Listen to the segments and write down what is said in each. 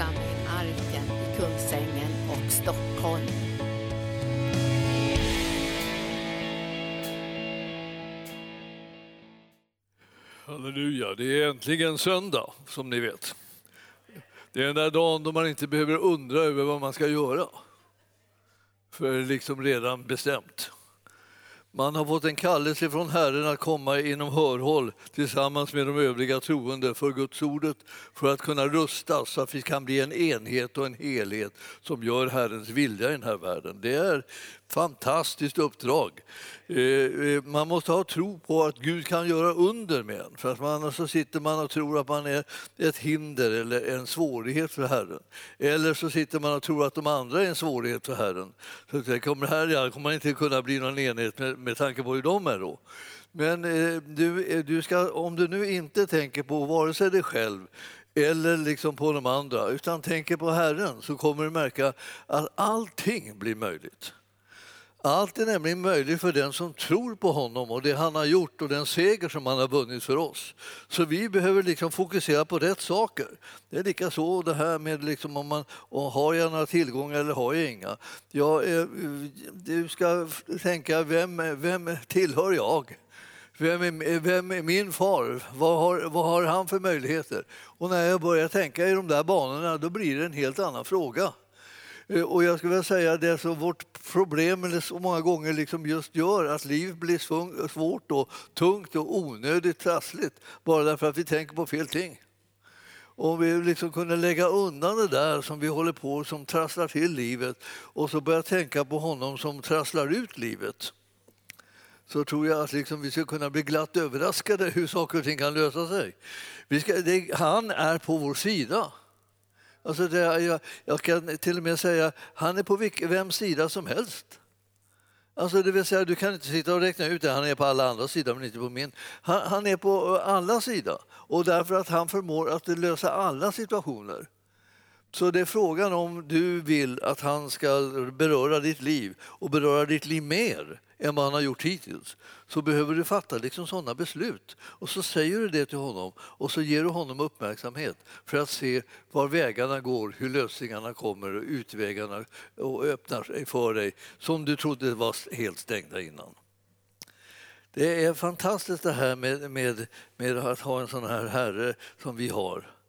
församling Arken i Kungsängen och Stockholm. Halleluja, det är äntligen söndag som ni vet. Det är den där dagen då man inte behöver undra över vad man ska göra. För det är liksom redan bestämt. Man har fått en kallelse från Herren att komma inom hörhåll tillsammans med de övriga troende för Guds ordet för att kunna rustas så att vi kan bli en enhet och en helhet som gör Herrens vilja i den här världen. Det är fantastiskt uppdrag. Eh, eh, man måste ha tro på att Gud kan göra under med en. För att man, annars så sitter man och tror att man är ett hinder eller en svårighet för Herren. Eller så sitter man och tror att de andra är en svårighet för Herren. Så det kommer, här kommer man inte kunna bli någon enhet med, med tanke på hur de är då. Men eh, du, eh, du ska, om du nu inte tänker på vare sig dig själv eller liksom på de andra, utan tänker på Herren så kommer du märka att allting blir möjligt. Allt är nämligen möjligt för den som tror på honom och det han har gjort och den seger som han har vunnit för oss. Så vi behöver liksom fokusera på rätt saker. Det är lika så det här med liksom om man och har jag några tillgångar eller har jag inga. Ja, eh, du ska tänka, vem, vem tillhör jag? Vem är, vem är min far? Vad har, vad har han för möjligheter? Och när jag börjar tänka i de där banorna då blir det en helt annan fråga. Eh, och jag skulle vilja säga det som vårt problem eller så många gånger liksom just gör att livet blir svårt och tungt och onödigt trassligt bara därför att vi tänker på fel ting. Om vi liksom kunde lägga undan det där som vi håller på som trasslar till livet och så börja tänka på honom som trasslar ut livet så tror jag att liksom vi ska kunna bli glatt överraskade hur saker och ting kan lösa sig. Ska, det, han är på vår sida. Alltså det, jag, jag kan till och med säga han är på vilk, vems sida som helst. Alltså det vill säga, du kan inte sitta och räkna ut det, han är på alla andra sidor men inte på min. Han, han är på alla sidor och därför att han förmår att lösa alla situationer. Så det är frågan om du vill att han ska beröra ditt liv och beröra ditt liv mer än vad han har gjort hittills så behöver du fatta liksom sådana beslut. Och så säger du det till honom och så ger du honom uppmärksamhet för att se var vägarna går, hur lösningarna kommer och utvägarna och öppnar sig för dig som du trodde var helt stängda innan. Det är fantastiskt det här med, med, med att ha en sån här herre som vi har.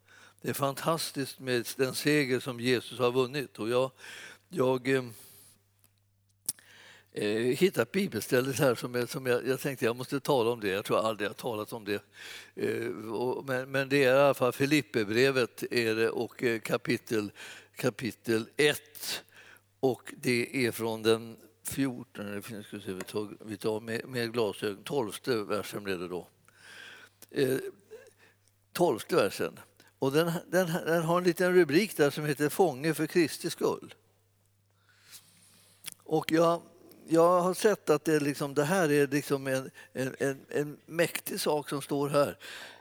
Det är fantastiskt med den seger som Jesus har vunnit. Och jag, jag eh, eh hittade ett bibelställe här som, som jag, jag tänkte jag måste tala om det. Jag tror aldrig jag talat om det. Eh, och, men, men det är i alla fall Filipperbrevet är det, och eh, kapitel, kapitel 1. Och det är från den 14, ska vi, se, vi tar, vi tar med, med glasögon, 12 versen blev det då. Eh, versen. Och den, den, den, har en liten rubrik där som heter Fånge för Kristi skull. Och jag, jag har sett att det, liksom, det här är liksom en, en, en, en mäktig sak som står här.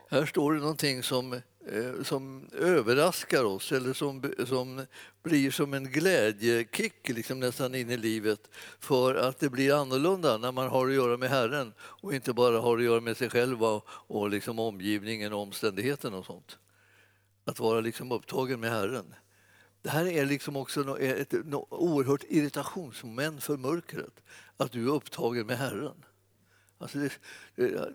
Här står det någonting som, eh, som överraskar oss eller som, som blir som en glädjekick liksom nästan in i livet för att det blir annorlunda när man har att göra med Herren och inte bara har att göra med sig själv och, och liksom omgivningen och omständigheten och sånt att vara liksom upptagen med Herren. Det här är liksom också ett oerhört irritationsmoment för mörkret, att du är upptagen med Herren. Alltså det,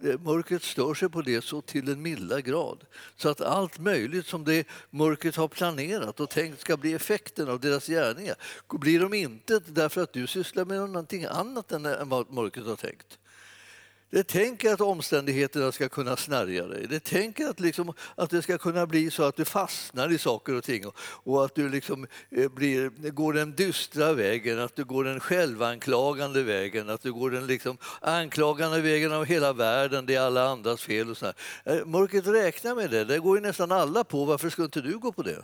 det, mörkret stör sig på det så till en milda grad så att allt möjligt som det mörkret har planerat och tänkt ska bli effekten av deras gärningar blir de inte därför att du sysslar med någonting annat än vad mörkret har tänkt. Det tänker att omständigheterna ska kunna snärja dig. Det tänker att, liksom, att det ska kunna bli så att du fastnar i saker och ting och, och att du liksom eh, blir, går den dystra vägen, att du går den självanklagande vägen, att du går den liksom anklagande vägen av hela världen, det är alla andras fel. Och så här. Eh, mörkret räknar med det, det går ju nästan alla på. Varför skulle inte du gå på det?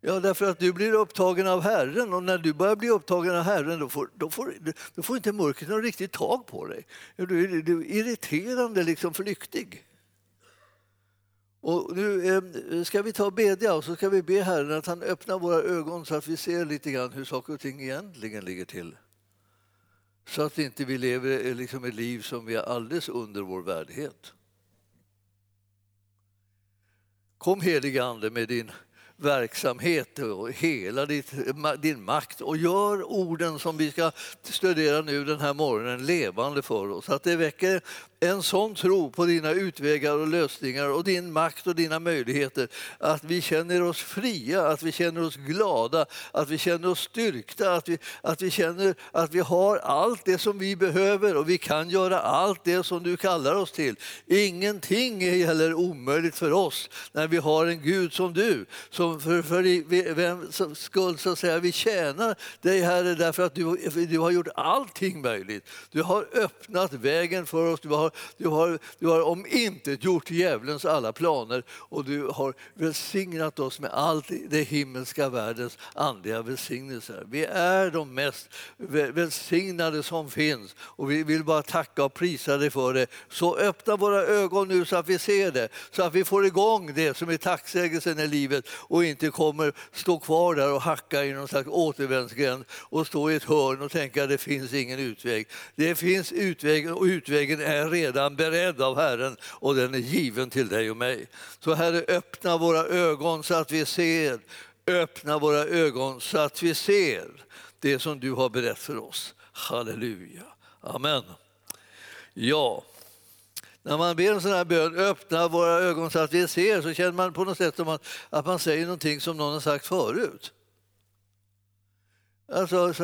Ja, därför att du blir upptagen av Herren och när du börjar bli upptagen av Herren då får, då får, då får inte mörkret något riktigt tag på dig. Du är, du är irriterande, liksom flyktig. Och nu eh, ska vi ta och bedja och så ska vi be Herren att han öppnar våra ögon så att vi ser lite grann hur saker och ting egentligen ligger till. Så att inte vi lever eh, liksom ett liv som är alldeles under vår värdighet. Kom helige Ande med din verksamhet och hela ditt, din makt och gör orden som vi ska studera nu den här morgonen levande för oss. Att det väcker en sån tro på dina utvägar och lösningar och din makt och dina möjligheter att vi känner oss fria, att vi känner oss glada, att vi känner oss styrkta, att vi, att vi känner att vi har allt det som vi behöver och vi kan göra allt det som du kallar oss till. Ingenting är heller omöjligt för oss när vi har en Gud som du. Som för, för vem skull så att säga, vi tjänar dig Herre därför att du, du har gjort allting möjligt. Du har öppnat vägen för oss. Du har du har, du har om inte gjort djävulens alla planer och du har välsignat oss med allt det himmelska världens andliga välsignelser. Vi är de mest välsignade som finns och vi vill bara tacka och prisa dig för det. Så öppna våra ögon nu så att vi ser det, så att vi får igång det som är tacksägelsen i livet och inte kommer stå kvar där och hacka i någon slags återvändsgränd och stå i ett hörn och tänka att det finns ingen utväg. Det finns utväg och utvägen är redan beredd av Herren och den är given till dig och mig. Så Herre, öppna våra ögon så att vi ser. Öppna våra ögon så att vi ser det som du har berättat för oss. Halleluja. Amen. Ja, när man ber en sån här bön, öppna våra ögon så att vi ser, så känner man på något sätt att, att man säger någonting som någon har sagt förut. Alltså,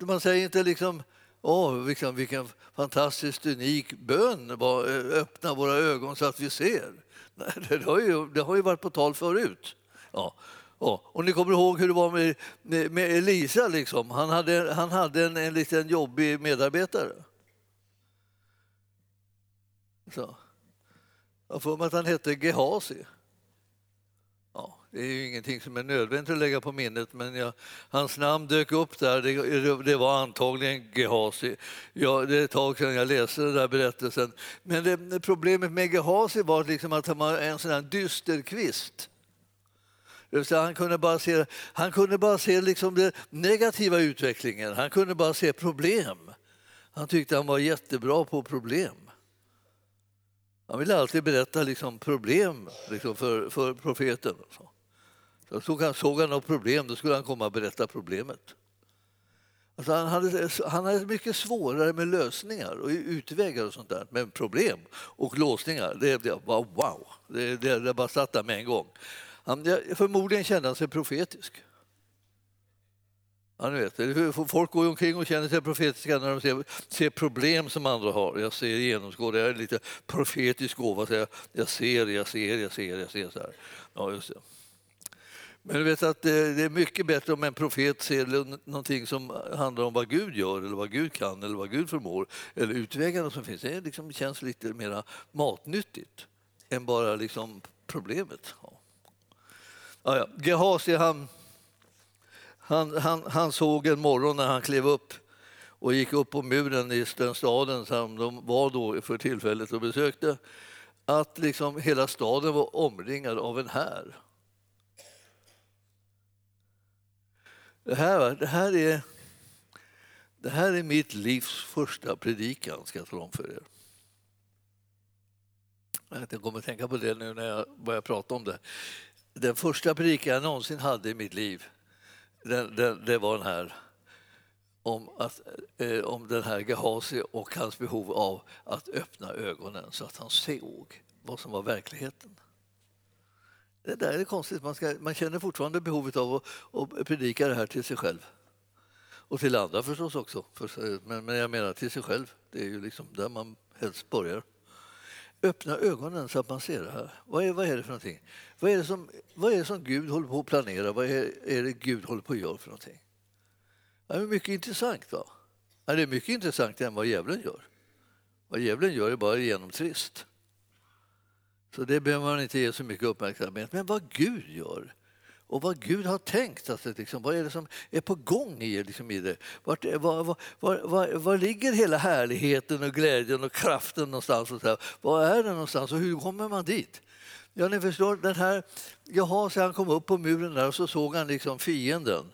man säger inte liksom Åh, vilken, vilken fantastiskt unik bön, eh, öppna våra ögon så att vi ser. Nej, det, har ju, det har ju varit på tal förut. Ja. Ja, och ni kommer ihåg hur det var med, med, med Elisa. Liksom. Han hade, han hade en, en liten jobbig medarbetare. Så. Jag får mig att han hette Gehazi. Det är ju ingenting som är nödvändigt att lägga på minnet, men jag, hans namn dök upp där. Det, det var antagligen Gehazi. Ja, det är ett tag sedan jag läste den där berättelsen. Men det, problemet med Gehazi var liksom att han var en sån här dysterkvist. Han kunde bara se, han kunde bara se liksom den negativa utvecklingen. Han kunde bara se problem. Han tyckte han var jättebra på problem. Han ville alltid berätta liksom problem liksom för, för profeten. Så såg han, såg han något problem då skulle han komma och berätta problemet. Alltså han, hade, han hade mycket svårare med lösningar och utvägar och sånt där. Men problem och låsningar, det, det var wow. Det, det, det bara satt där med en gång. Han, förmodligen kände han sig profetisk. Ja, ni vet, folk går omkring och känner sig profetiska när de ser, ser problem som andra har. Jag ser genomskådar, jag är lite profetisk gåva. Jag, jag ser, jag ser, jag ser, jag ser. Så här. Ja, just det. Men du vet att det är mycket bättre om en profet ser någonting som handlar om vad Gud gör eller vad Gud kan eller vad Gud förmår eller utvägarna som finns. Det liksom känns lite mer matnyttigt än bara liksom problemet. Ja. Ja, ja. Gehazi han, han, han, han såg en morgon när han klev upp och gick upp på muren i den staden som de var då för tillfället och besökte att liksom hela staden var omringad av en här. Det här, det här, är, det här är mitt livs första predikan, ska jag tala om för er. Jag kommer att tänka på det nu när jag börjar prata om det. Den första predikan jag någonsin hade i mitt liv, den, den, det var den här om, att, eh, om den här Gehazi och hans behov av att öppna ögonen så att han såg vad som var verkligheten. Det där är konstigt. Man, ska, man känner fortfarande behovet av att, att predika det här till sig själv. Och till andra förstås också. Men, men jag menar till sig själv. Det är ju liksom där man helst börjar. Öppna ögonen så att man ser det här. Vad är, vad är det för någonting? Vad är det, som, vad är det som Gud håller på att planera? Vad är, är det Gud håller på att göra för någonting? Det är mycket intressant. Va? Det är mycket intressantare än vad djävulen gör. Vad djävulen gör är bara genomtrist. Så det behöver man inte ge så mycket uppmärksamhet. Men vad Gud gör och vad Gud har tänkt, alltså, liksom, vad är det som är på gång i, liksom, i det? Vart, var, var, var, var, ligger hela härligheten och glädjen och kraften någonstans? Och så Var är den någonstans och hur kommer man dit? Ja, ni förstår, den här, jaha, så han kom upp på muren där och så såg han liksom fienden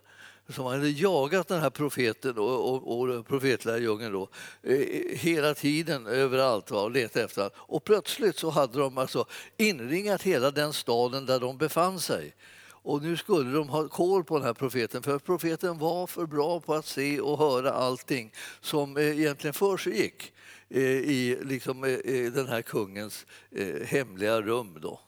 som hade jagat den här profeten och, och, och profetlärjungen då, eh, hela tiden överallt och letat efter honom. Och plötsligt så hade de alltså inringat hela den staden där de befann sig. Och nu skulle de ha koll på den här profeten för profeten var för bra på att se och höra allting som eh, egentligen försiggick eh, i liksom, den här kungens hemliga rum. Då.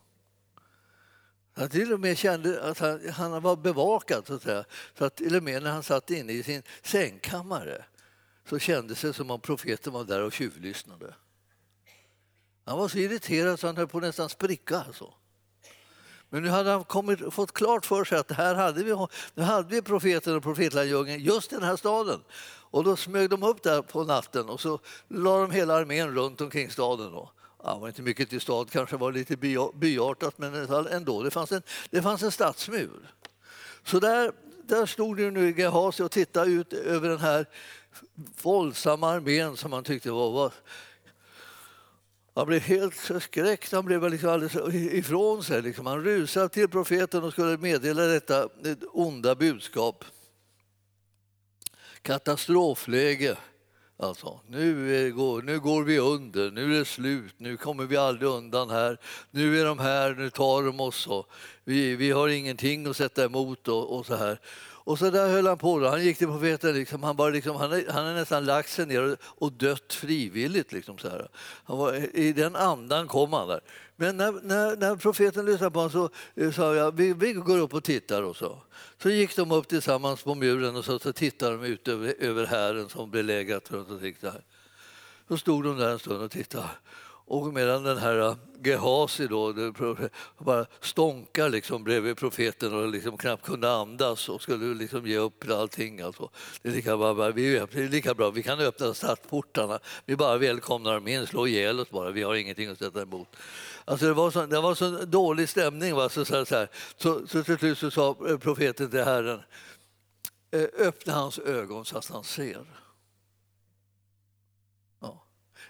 Han till och med kände att han, han var bevakad, så att säga. Så att till och med när han satt inne i sin sängkammare så kändes det som om profeten var där och tjuvlyssnade. Han var så irriterad så han höll på att nästan spricka. Alltså. Men nu hade han kommit, fått klart för sig att här hade vi, nu hade vi profeten och profetlärjungen just i den här staden. Och då smög de upp där på natten och så la de hela armén runt omkring staden. Då. Ja, var inte mycket till stad, kanske var lite byartat, men ändå. Det fanns en, det fanns en stadsmur. Så där, där stod nu Gehazi och tittade ut över den här våldsamma armén som han tyckte var, var han blev helt förskräckt, han blev liksom alldeles ifrån sig. Liksom. Han rusade till profeten och skulle meddela detta onda budskap. Katastrofläge. Alltså, nu, eh, går, nu går vi under, nu är det slut, nu kommer vi aldrig undan här. Nu är de här, nu tar de oss. Och vi, vi har ingenting att sätta emot och, och så här. Och så där höll han på. Då. Han gick till profeten, liksom, han, bara liksom, han, han hade nästan lagt sig ner och, dött frivilligt. Liksom, så här. Han var, I den andan kom han där. Men när, när, när profeten lyssnade på honom så eh, sa jag vi, vi går upp och tittar. Och så. så gick de upp tillsammans på muren och så, så tittade de ut över, över hären som belägrat runt omkring. Så stod de där en stund och tittade. Och medan den här eh, Gehazi då, bara stånkar liksom bredvid profeten och liksom knappt kunde andas och skulle liksom ge upp allting. Alltså. Det, är lika bra, vi är lika bra, vi kan öppna stadsportarna. Vi bara välkomnar dem in, slå ihjäl oss bara, vi har ingenting att sätta emot. Alltså det, var så, det var så dålig stämning. Va? Så, så, så, så, så till slut så sa eh, profeten till Herren, eh, öppna hans ögon så att han ser.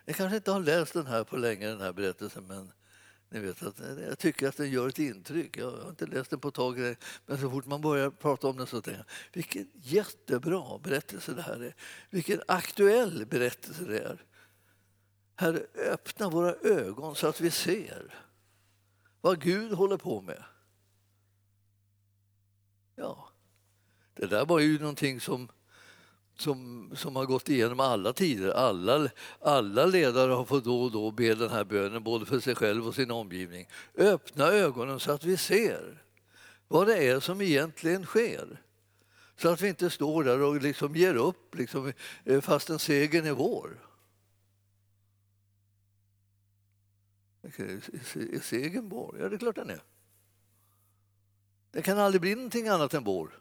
Ni kanske inte har läst den här på länge, den här berättelsen, men ni vet att eh, jag tycker att den gör ett intryck. Jag har inte läst den på ett tag, men så fort man börjar prata om den så tänker jag vilken jättebra berättelse det här är. Vilken aktuell berättelse det är. Herre, öppna våra ögon så att vi ser vad Gud håller på med. Ja, det där var ju någonting som som, som har gått igenom alla tider. Alla, alla ledare har fått då och då be den här bönen, både för sig själv och sin omgivning. Öppna ögonen så att vi ser vad det är som egentligen sker. Så att vi inte står där och liksom ger upp liksom, eh, fastän segern är vår. Är segern vår? Ja, det är klart den är. Det kan aldrig bli någonting annat än vår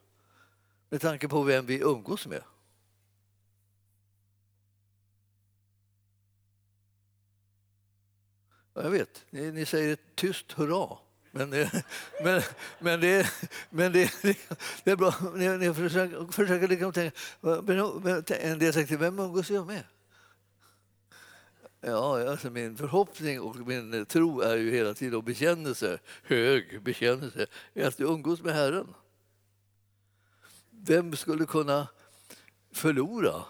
med tanke på vem vi umgås med. Jag vet, ni, ni säger ett tyst hurra. Men, det, eh, men, men, det, men det, det är bra. Ni, ni försöker, försöker liksom tänka, en del säger vem umgås jag med? Ja, alltså min förhoppning och min tro är ju hela tiden och bekännelse, hög bekännelse, är att du umgås med Herren. Vem skulle kunna förlora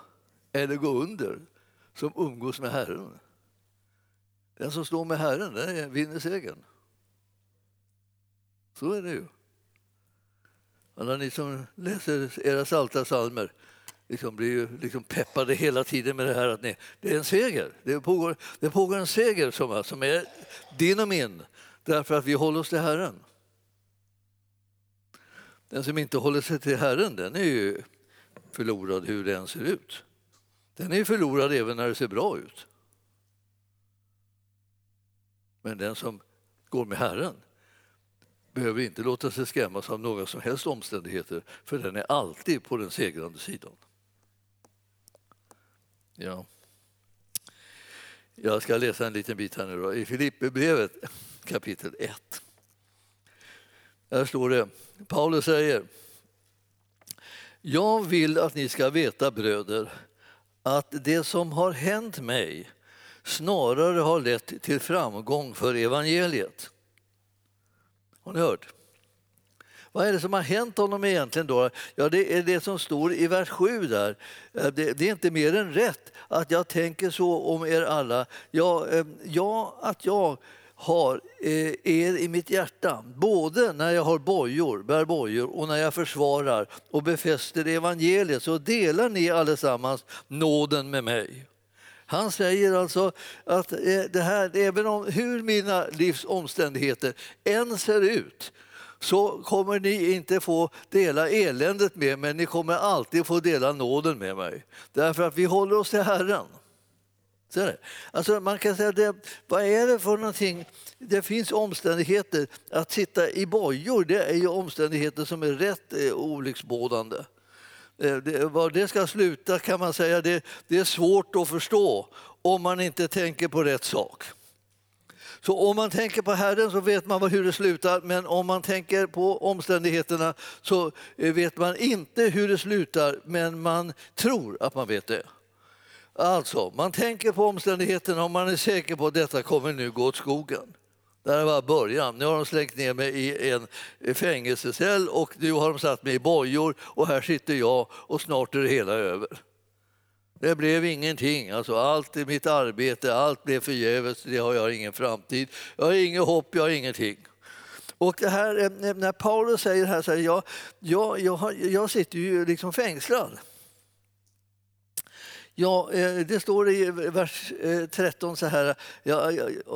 eller gå under som umgås med Herren? Den som står med Herren den vinner segern. Så är det ju. Alla ni som läser era salta salmer liksom blir ju liksom peppade hela tiden med det här att nej, det är en seger. Det pågår, det pågår en seger som, som är din och min därför att vi håller oss till Herren. Den som inte håller sig till Herren den är ju förlorad hur den ser ut. Den är förlorad även när det ser bra ut. Men den som går med Herren behöver inte låta sig skrämmas av några som helst omständigheter för den är alltid på den segrande sidan. Ja. Jag ska läsa en liten bit här nu då. i Filipperbrevet kapitel 1. Där står det, Paulus säger Jag vill att ni ska veta bröder att det som har hänt mig snarare har lett till framgång för evangeliet. Har ni hört? Vad är det som har hänt honom egentligen då? Ja, det är det som står i vers 7 där. Eh, det, det är inte mer än rätt att jag tänker så om er alla. Ja, eh, ja, att jag har eh, er i mitt hjärta, både när jag har bojor, bär bojor och när jag försvarar och befäster evangeliet, så delar ni allesammans nåden med mig. Han säger alltså att det här, även om hur mina livs omständigheter än ser ut så kommer ni inte få dela eländet med mig, ni kommer alltid få dela nåden med mig. Därför att vi håller oss till Herren. Så det. Alltså man kan säga, det, vad är det för någonting? Det finns omständigheter. Att sitta i bojor det är ju omständigheter som är rätt eh, olycksbådande. Eh, det, var det ska sluta kan man säga, det, det är svårt att förstå om man inte tänker på rätt sak. Så om man tänker på Herren så vet man hur det slutar, men om man tänker på omständigheterna så eh, vet man inte hur det slutar, men man tror att man vet det. Alltså, man tänker på omständigheterna och man är säker på att detta kommer nu gå åt skogen. Det här var början. Nu har de slängt ner mig i en fängelsecell och nu har de satt mig i bojor och här sitter jag och snart är det hela över. Det blev ingenting. Alltså allt i mitt arbete, allt blev förgäves. Det har jag ingen framtid. Jag har inget hopp, jag har ingenting. Och det här, eh, när Paulus säger här, så här jag, jag, jag, jag sitter ju liksom fängslad. Ja, eh, det står i vers eh, 13 så här, ja,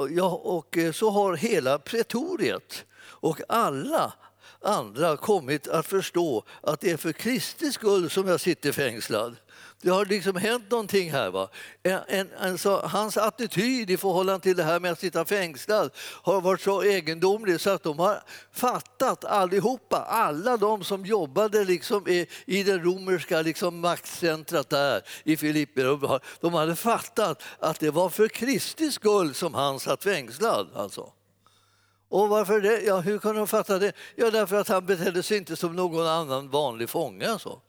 ja, och så har hela pretoriet och alla andra kommit att förstå att det är för Kristi skull som jag sitter fängslad. Det har liksom hänt någonting här. Va? En, en, alltså, hans attityd i förhållande till det här med att sitta fängslad har varit så egendomlig så att de har fattat allihopa, alla de som jobbade liksom i, i det romerska liksom maktcentrat där i Filippi, de hade fattat att det var för Kristi skull som han satt fängslad. Alltså. Och varför det? Ja, hur kunde de fatta det? Ja, därför att han betedde sig inte som någon annan vanlig fånge. Alltså.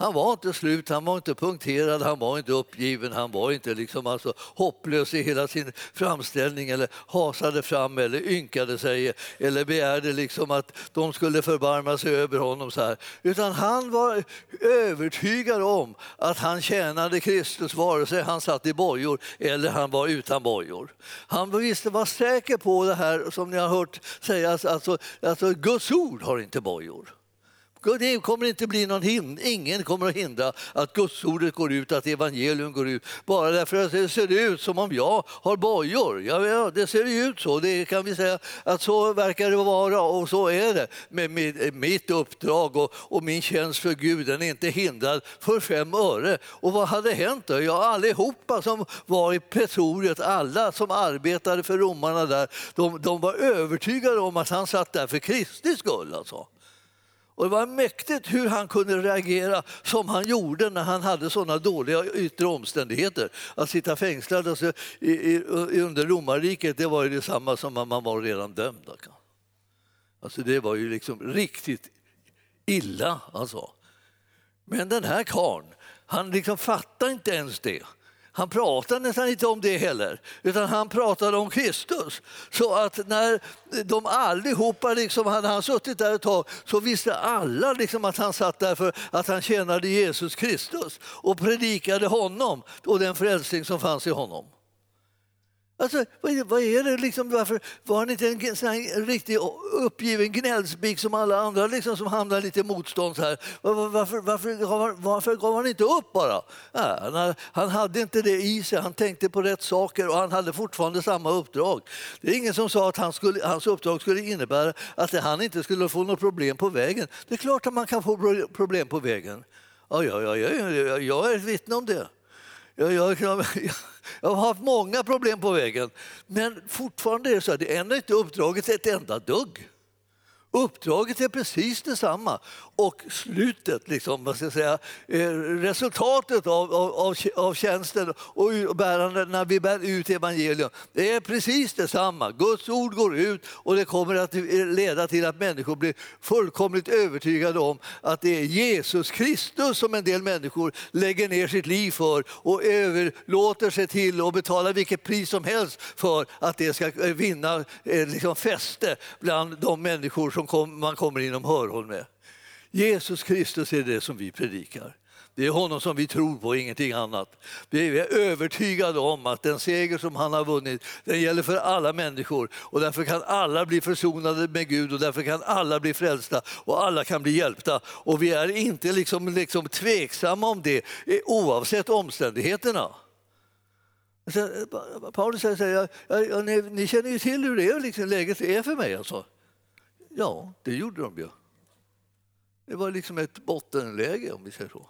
Han var inte slut, han var inte punkterad, han var inte uppgiven, han var inte liksom alltså hopplös i hela sin framställning eller hasade fram eller ynkade sig eller begärde liksom att de skulle förbarma sig över honom. Så här. Utan han var övertygad om att han tjänade Kristus vare sig han satt i bojor eller han var utan bojor. Han visste, var säker på det här som ni har hört sägas, alltså, alltså Guds ord har inte bojor. Det kommer inte bli någon hind ingen kommer att hindra att gudsordet går ut, att evangelium går ut. Bara därför att det ser ut som om jag har bojor. Ja, det ser ut så. Det kan vi säga att så verkar det vara och så är det med mitt uppdrag och, och min tjänst för Gud. Den är inte hindrad för fem öre. Och vad hade hänt då? Ja, allihopa som var i Pretoriet, alla som arbetade för romarna där, de, de var övertygade om att han satt där för Kristi skull. Alltså. Och det var mäktigt hur han kunde reagera som han gjorde när han hade sådana dåliga yttre omständigheter. Att sitta fängslad alltså, i, i, under romarriket det var ju detsamma som att man var redan dömd. Alltså, det var ju liksom riktigt illa. Alltså. Men den här karln, han liksom fattade inte ens det. Han pratade nästan inte om det heller, utan han pratade om Kristus. Så att när de allihopa, liksom, hade han suttit där ett tag, så visste alla liksom att han satt där för att han tjänade Jesus Kristus och predikade honom och den frälsning som fanns i honom. Alltså, vad är det liksom, varför var han inte en sån här riktig uppgiven gnällspik som alla andra liksom, som hamnar lite motstånd här? Varför, varför, varför, varför gav han inte upp bara? Ja, han, han, hade inte det i sig, han tänkte på rätt saker och han hade fortfarande samma uppdrag. Det är ingen som sa att han skulle, hans uppdrag skulle innebära att han inte skulle få något problem på vägen. Det är klart att man kan få problem på vägen. Ja, ja, ja, jag, jag är ett vittne om det. Jag, jag, jag, jag, har haft många problem på vägen, men fortfarande är det så att det ändrar inte uppdraget ett enda dugg. Uppdraget är precis detsamma och slutet, liksom, vad ska jag säga, eh, resultatet av, av, av tjänsten och bärande, när vi bär ut evangelium, det är precis detsamma. Guds ord går ut och det kommer att eh, leda till att människor blir fullkomligt övertygade om att det är Jesus Kristus som en del människor lägger ner sitt liv för och överlåter sig till och betalar vilket pris som helst för att det ska eh, vinna liksom, fäste bland de människor som man kommer inom hörhåll med. Jesus Kristus är det som vi predikar. Det är honom som vi tror på, ingenting annat. Vi är övertygade om att den seger som han har vunnit, den gäller för alla människor. Och därför kan alla bli försonade med Gud och därför kan alla bli frälsta och alla kan bli hjälpta. Och vi är inte liksom, liksom tveksamma om det eh, oavsett omständigheterna. Eh, Paulus säger så ja, ja, ni, ni, känner ju till hur det är, liksom, läget är för mig. Alltså. Ja, det gjorde de ju. Det var liksom ett bottenläge om vi säger så.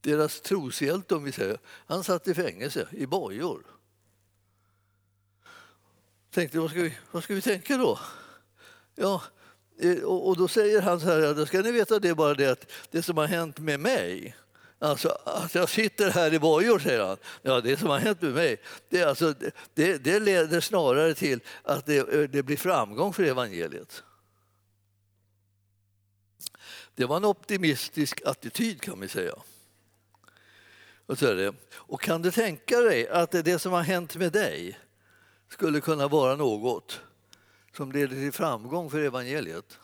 Deras troshjälte, om vi säger, han satt i fängelse i bojor. Tänkte, vad ska vi, vad ska vi tänka då? Ja, eh, och, och då säger han så här, då ska ni veta det bara det att det som har hänt med mig Alltså, att jag sitter här i bojor, säger han. Ja, det som har hänt med mig, det, alltså, det, det leder snarare till att det, det blir framgång för evangeliet. Det var en optimistisk attityd kan vi säga. Och, så är det. och kan du tänka dig att det som har hänt med dig skulle kunna vara något som leder till framgång för evangeliet?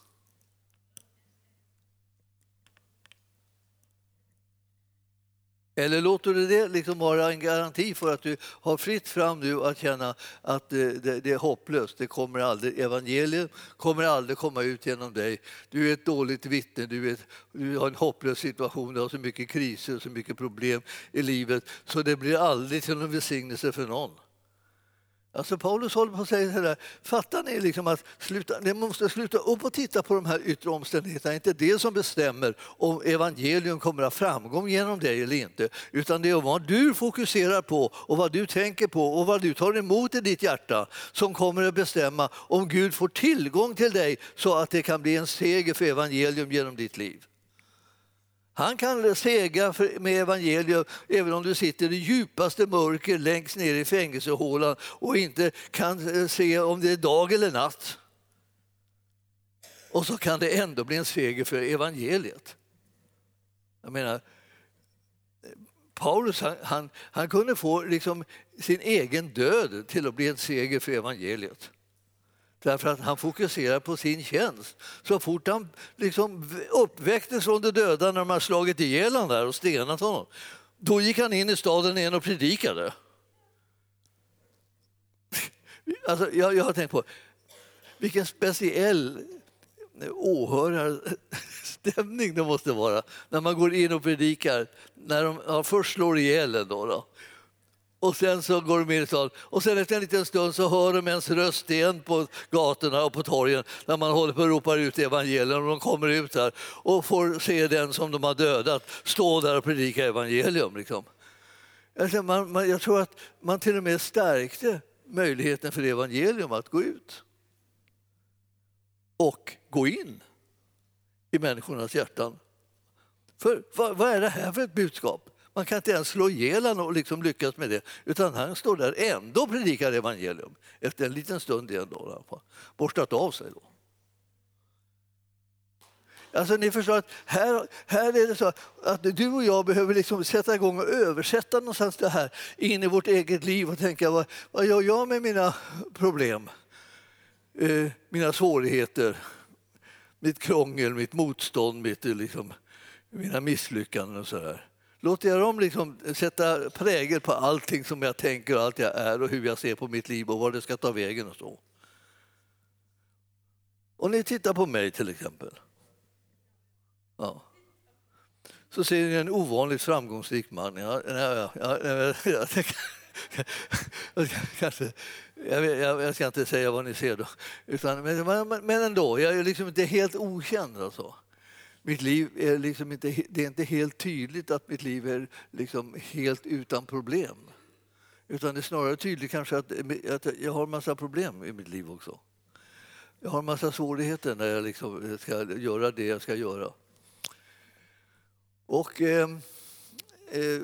Eller låter du det liksom vara en garanti för att du har fritt fram nu att känna att det, det, det, är hopplöst, det kommer aldrig, evangeliet kommer aldrig komma ut genom dig. Du är ett dåligt vittne, du, är, du har en hopplös situation, du har så mycket kriser, så mycket problem i livet så det blir aldrig till någon välsignelse för någon. Alltså Paulus håller på att säga sådär, fattar ni liksom att sluta, ni måste sluta upp och titta på de här yttre omständigheterna. Det är inte det som bestämmer om evangelium kommer att ha framgång genom dig eller inte. Utan det är vad du fokuserar på och vad du tänker på och vad du tar emot i ditt hjärta som kommer att bestämma om Gud får tillgång till dig så att det kan bli en seger för evangelium genom ditt liv. Han kan segra med evangelium även om du sitter i djupaste mörker längst ner i fängelsehålan och inte kan eh, se om det är dag eller natt. Och så kan det ändå bli en seger för evangeliet. Jag menar, Paulus han, han, han kunde få liksom sin egen död till att bli en seger för evangeliet. Därför att han fokuserar på sin tjänst. Så fort han liksom uppväcktes från de döda när de har slagit ihjäl honom där och stenat honom, då gick han in i staden igen och predikade. Alltså, jag, jag har tänkt på vilken speciell åhörarstämning det måste vara när man går in och predikar när de ja, först slår ihjäl en. Då, då och sen så går de in i stan. Och sen efter en liten stund så hör de ens röst igen på gatorna och på torgen när man håller på och ropar ut evangelium och de kommer ut där och får se den som de har dödat stå där och predika evangelium. Liksom. Alltså, man, man, jag tror att man till och med stärkte möjligheten för evangelium att gå ut och gå in i människornas hjärtan. För vad, vad är det här för ett budskap? Man kan inte ens slå ihjäl honom och liksom lyckas med det. Utan han står där ändå och predikar evangelium. Efter en liten stund igen då. Borstat av sig då. Alltså ni förstår att här, här är det så att du och jag behöver liksom sätta igång och översätta någonstans det här in i vårt eget liv och tänka vad, vad gör jag med mina problem? Eh, mina svårigheter, mitt krångel, mitt motstånd, mitt, liksom, mina misslyckanden och så där. Låter jag dem liksom sätta prägel på allting som jag tänker och allt jag är och hur jag ser på mitt liv och var det ska ta vägen och så. Om ni tittar på mig till exempel. Ja. Så ser ni en ovanligt framgångsrik man. Ja, ja, ja, ja, kanske, jag, jag, ska inte säga vad ni ser då. Utan, men, men ändå, jag är liksom inte helt okänd. Alltså mitt liv är liksom inte, det är inte helt tydligt att mitt liv är liksom helt utan problem. Utan det är snarare tydligt kanske att, att jag har en massa problem i mitt liv också. Jag har en massa svårigheter när jag liksom ska göra det jag ska göra. Och eh, eh,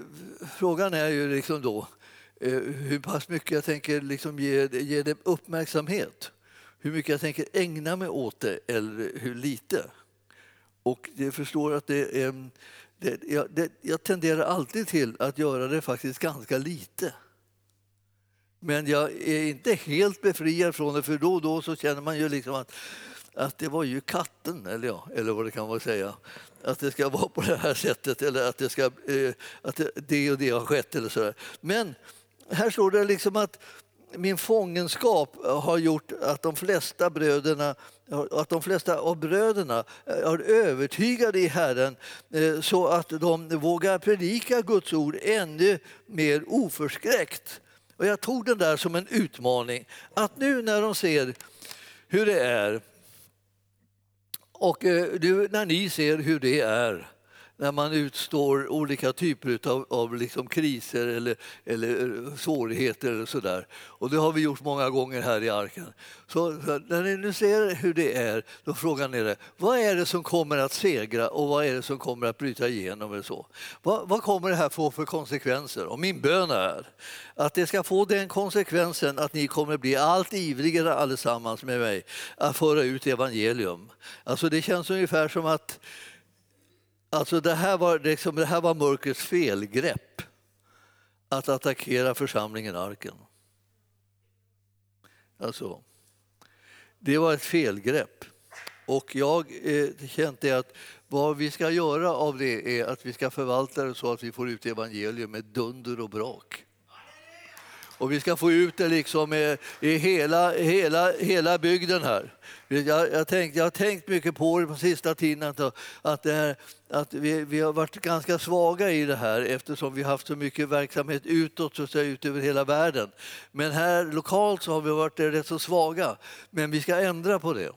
frågan är ju liksom då eh, hur pass mycket jag tänker liksom ge, ge det uppmärksamhet. Hur mycket jag tänker ägna mig åt det eller hur lite. Och jag förstår att det är, det, jag, det, jag tenderar alltid till att göra det faktiskt ganska lite. Men jag är inte helt befriad från det, för då och då så känner man ju liksom att att det var ju katten, eller, ja, eller vad det kan vara säga, att det ska vara på det här sättet eller att det, ska, eh, att det, det och det har skett. Eller så där. Men här står det liksom att min fångenskap eh, har gjort att de flesta bröderna att de flesta av bröderna eh, är övertygade i Herren eh, så att de vågar predika Guds ord ännu mer oförskräckt. Och jag tog den där som en utmaning. Att nu när de ser hur det är och nu när ni ser hur det är när man utstår olika typer av, av liksom kriser eller, eller eh, svårigheter. Eller så där. Och det har vi gjort många gånger här i arken. Så, så när ni nu ser hur det är, då frågar ni er, vad är det som kommer att segra och vad är det som kommer att bryta igenom? Eller så? Vad, vad kommer det här få för konsekvenser? Och min bön är att det ska få den konsekvensen att ni kommer bli allt ivrigare allesammans med mig att föra ut evangelium. Alltså det känns ungefär som att Alltså det, här var, liksom, det här var mörkrets felgrepp, att attackera församlingen Arken. Alltså, det var ett felgrepp. Och jag eh, kände att vad vi ska göra av det är att vi ska förvalta det så att vi får ut evangelium med dunder och brak. Och vi ska få ut det liksom i, i hela, hela, hela bygden här. Jag, jag, tänkt, jag har tänkt mycket på det på sista tiden, att, att, det här, att vi, vi, har varit ganska svaga i det här eftersom vi har haft så mycket verksamhet utåt, så att säga, ut över hela världen. Men här lokalt så har vi varit rätt så svaga. Men vi ska ändra på det.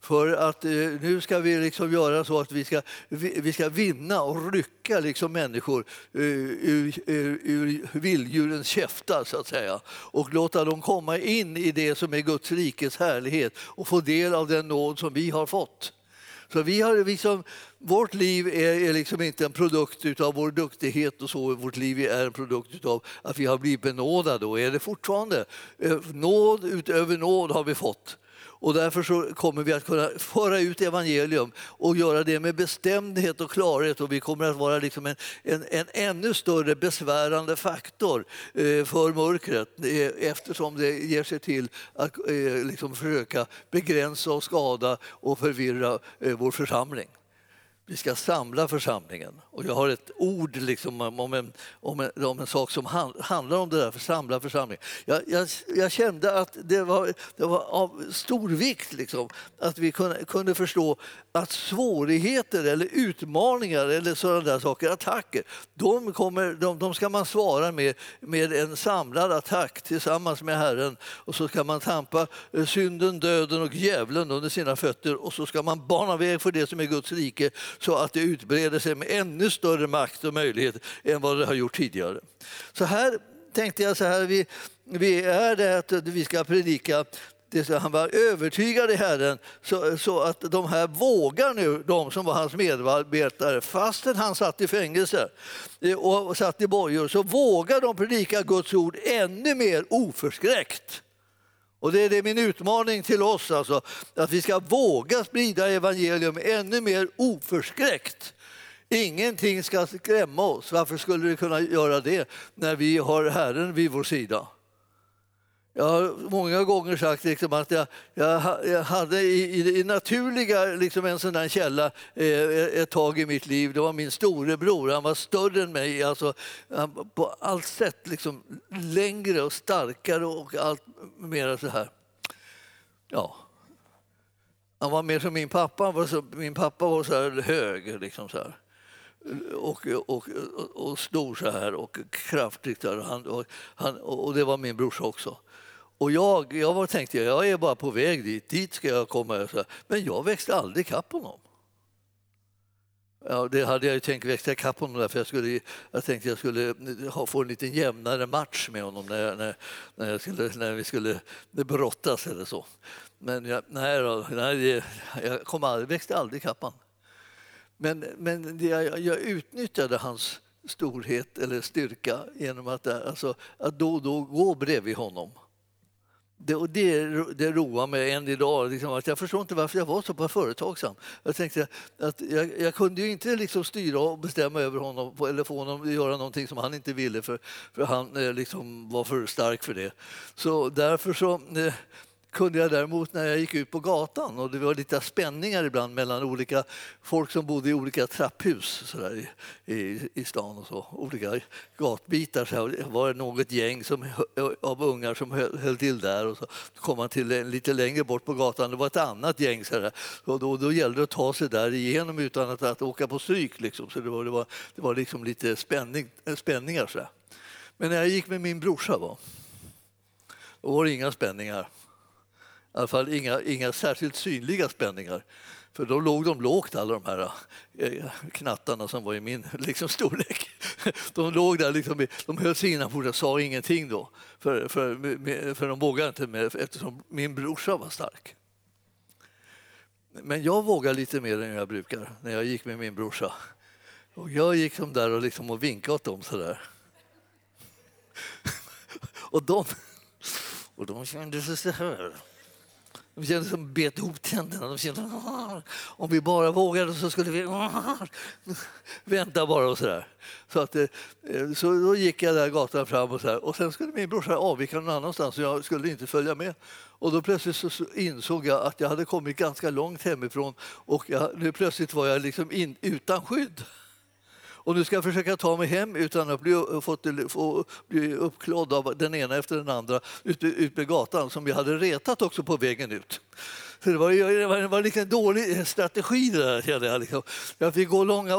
För att eh, nu ska vi liksom göra så att vi ska, vi, vi ska vinna och rycka liksom människor eh, ur, ur, ur vilddjurens käftar, så att säga. Och låta dem komma in i det som är Guds rikes härlighet och få del av den nåd som vi har fått. Så vi har liksom, vårt liv är, är liksom inte en produkt av vår duktighet och så. Vårt liv är en produkt av att vi har blivit benådade och är det fortfarande. Eh, nåd utöver nåd har vi fått. Och därför så kommer vi att kunna föra ut evangelium och göra det med bestämdhet och klarhet. Och vi kommer att vara liksom en, en, en ännu större besvärande faktor eh, för mörkret eh, eftersom det ger sig till att eh, liksom försöka begränsa och skada och förvirra eh, vår församling. Vi ska samla församlingen. Och jag har ett ord liksom om, en, om, en, om en sak som hand, handlar om det där, för samla församlingen. Jag, jag, jag, kände att det var, det var av stor vikt liksom, att vi kunde, kunde förstå att svårigheter eller utmaningar eller sådana där saker, attacker, de, kommer, de, de ska man svara med med en samlad attack tillsammans med Herren. Och så ska man tampa eh, synden, döden och djävulen under sina fötter och så ska man bana väg för det som är Guds rike så att det utbreder sig med ännu större makt och möjlighet än vad det har gjort tidigare. Så här tänkte jag så här, vi, vi är det att vi ska predika han var övertygad i Herren så, så, att de här vågar nu, de som var hans medarbetare, fastän han satt i fängelse och satt i bojor, så vågar de predika Guds ord ännu mer oförskräckt. Och det är det min utmaning till oss, alltså, att vi ska våga sprida evangelium ännu mer oförskräckt. Ingenting ska skrämma oss. Varför skulle det kunna göra det när vi har Herren vid vår sida? Jag har många gånger sagt liksom att jag, jag, jag hade i, i, i naturliga liksom en sån där källa eh, ett tag i mitt liv. Det var min storebror. Han var större än mig. Alltså, på allt sätt liksom längre och starkare och allt mer så här. Ja. Han var mer som min pappa. Var så, min pappa var så här hög. Liksom så här och, och, och, stor så här och kraftig. Där. Han, och, han, och det var min brorsa också. Och jag, jag var, tänkte jag är bara på väg dit, dit ska jag komma. Men jag växte aldrig kapp honom. Ja, det hade jag ju tänkt växa ikapp honom därför jag, skulle, jag tänkte jag skulle eh, ha, få en lite jämnare match med honom när, när, när, jag skulle, när vi skulle brottas eller så. Men jag, nej, då, nej, jag kom aldrig, växte aldrig ikapp honom. Men, men jag, jag utnyttjade hans storhet eller styrka genom att, eh, alltså, att då och då gå bredvid honom det, och det, det roar mig än idag. Liksom, att jag förstår inte varför jag var så pass företagsam. Jag tänkte att jag, jag kunde ju inte liksom styra och bestämma över honom eller få honom att göra någonting som han inte ville för, för han eh, liksom var för stark för det. Så därför så eh, kunde jag däremot när jag gick ut på gatan och det var lite spänningar ibland mellan olika folk som bodde i olika trapphus så där, i, i, i stan och så, olika gatbitar. Så här, var det något gäng som, av ungar som höll, höll till där och så kom man till lite längre bort på gatan, det var ett annat gäng. Så där, och då, då gällde det att ta sig där igenom utan att, att åka på stryk. Liksom. Så det var, det var, det var liksom lite spänning, eh, spänningar. Så där. Men när jag gick med min brorsa va, då var det inga spänningar. I alla fall inga, inga särskilt synliga spänningar. För då låg de lågt, alla de här eh, knattarna som var i min liksom, storlek. De låg där, liksom, de höll sig innanför och sa ingenting då. För, för, för de vågade inte mer eftersom min brorsa var stark. Men jag vågade lite mer än jag brukar när jag gick med min brorsa. Och jag gick som där och, liksom och vinkade åt dem sådär. Och de, och de kände sig så här. De kände som bet ihop tänderna. De kände, om vi bara vågade så skulle vi vänta bara och så där. Så, att, eh, så då gick jag där gatan fram och så här. Och sen skulle min brorsa avvika någon annanstans och jag skulle inte följa med. Och då plötsligt så insåg jag att jag hade kommit ganska långt hemifrån och jag, nu plötsligt var jag liksom in, utan skydd. Och nu ska jag försöka ta mig hem utan att bli, eh, fått, få, bli uppklädd av den ena efter den andra ute ut på gatan som jag hade retat också på vägen ut. Så det var, det var, det var liksom en dålig strategi det där, kände jag. Liksom. Jag fick gå långa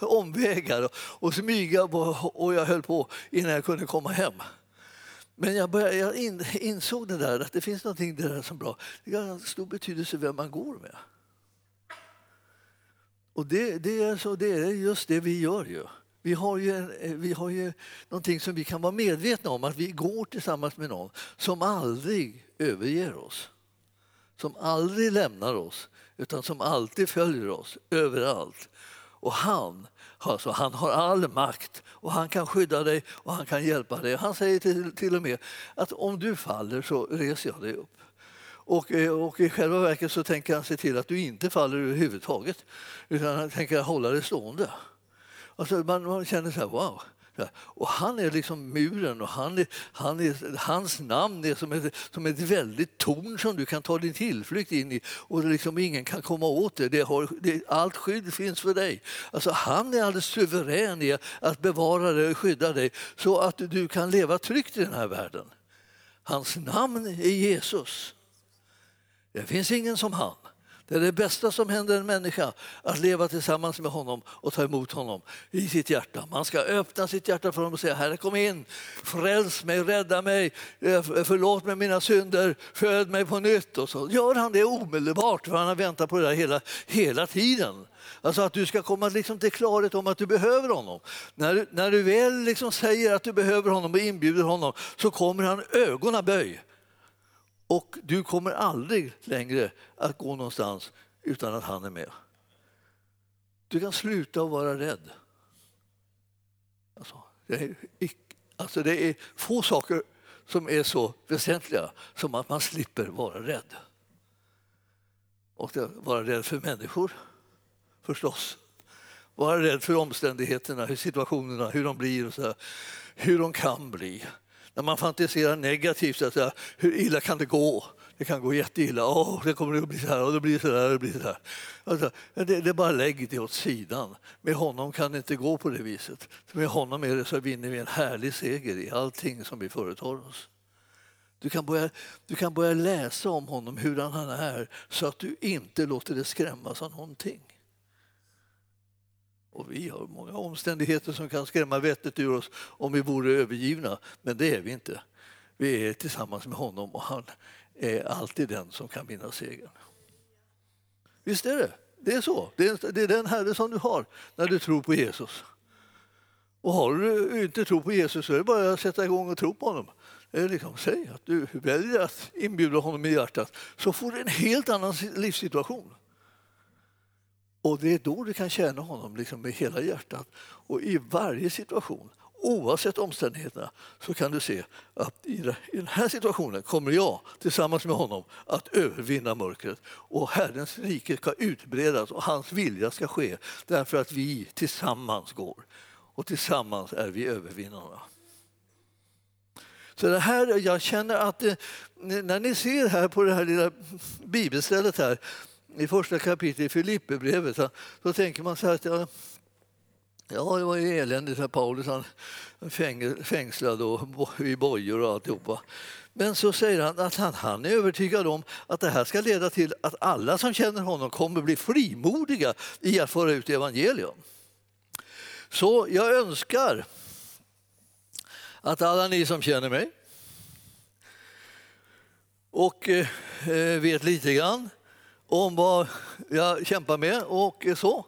omvägar och, och smyga och jag höll på innan jag kunde komma hem. Men jag, började, jag insåg det där, att det finns något där som bra. Det har stor betydelse vem man går med. Och det, det, är så, det är just det vi gör ju. Vi har ju, eh, vi har ju någonting som vi kan vara medvetna om, att vi går tillsammans med någon som aldrig överger oss. Som aldrig lämnar oss, utan som alltid följer oss överallt. Och han, alltså, han har all makt och han kan skydda dig och han kan hjälpa dig. Han säger till, till och med att om du faller så reser jag dig upp. Och, eh, och i själva verket så tänker han se till att du inte faller överhuvudtaget. Utan han tänker hålla dig stående. Alltså man, man känner så här, wow. Och han är liksom muren och han är, han är, hans namn är som ett, som ett väldigt torn som du kan ta din tillflykt in i och liksom ingen kan komma åt det. det, har, det allt skydd finns för dig. Alltså han är alldeles suverän i att bevara dig och skydda dig så att du kan leva tryggt i den här världen. Hans namn är Jesus. Det finns ingen som han. Det är det bästa som händer en människa, att leva tillsammans med honom och ta emot honom i sitt hjärta. Man ska öppna sitt hjärta för honom och säga Herre kom in, fräls mig, rädda mig, eh, förlåt mig mina synder, föd mig på nytt. Och så gör han det omedelbart, för han har väntat på det där hela, hela tiden. Alltså att du ska komma liksom till klarhet om att du behöver honom. När du, när du väl liksom säger att du behöver honom och inbjuder honom så kommer han ögonen böj och du kommer aldrig längre att gå någonstans utan att han är med. Du kan sluta att vara rädd. Alltså, det, är, alltså det är få saker som är så väsentliga som att man slipper vara rädd. Och vara rädd för människor, förstås. Vara rädd för omständigheterna, hur situationerna, hur de blir och så här, hur de kan bli när man fantiserar negativt, att säga, hur illa kan det gå? Det kan gå jätteilla. Oh, det kommer att bli så här och det blir så där. Det, blir så här. Alltså, det, det är bara lägg det åt sidan. Med honom kan det inte gå på det viset. Med honom är det så vinner vi en härlig seger i allting som vi företar oss. Du kan, börja, du kan börja läsa om honom, hur han är, så att du inte låter dig skrämmas av någonting. Och vi har många omständigheter som kan skrämma vettet ur oss om vi vore övergivna, men det är vi inte. Vi är tillsammans med honom och han är alltid den som kan vinna segern. Visst är det? Det är så. Det är, den Herre som du har när du tror på Jesus. Och har du inte tro på Jesus så är det bara att sätta igång och tro på honom. Liksom, säg att du väljer att inbjuda honom i hjärtat så får du en helt annan livssituation. Och det är då du kan tjäna honom liksom med hela hjärtat. Och i varje situation, oavsett omständigheterna, så kan du se att i den här situationen kommer jag tillsammans med honom att övervinna mörkret. Och Herrens rike ska utbredas och hans vilja ska ske därför att vi tillsammans går. Och tillsammans är vi övervinnarna. Så det här, jag känner att det, när ni ser här på det här lilla bibelstället här i första kapitlet i Filipperbrevet så, så tänker man så här att ja, ja, det var ju eländigt här Paulus, han fängslad och i bojor och alltihopa. Men så säger han att han, han är övertygad om att det här ska leda till att alla som känner honom kommer bli frimodiga i att föra ut evangelium. Så jag önskar att alla ni som känner mig och eh, vet lite grann om vad jag kämpar med och så,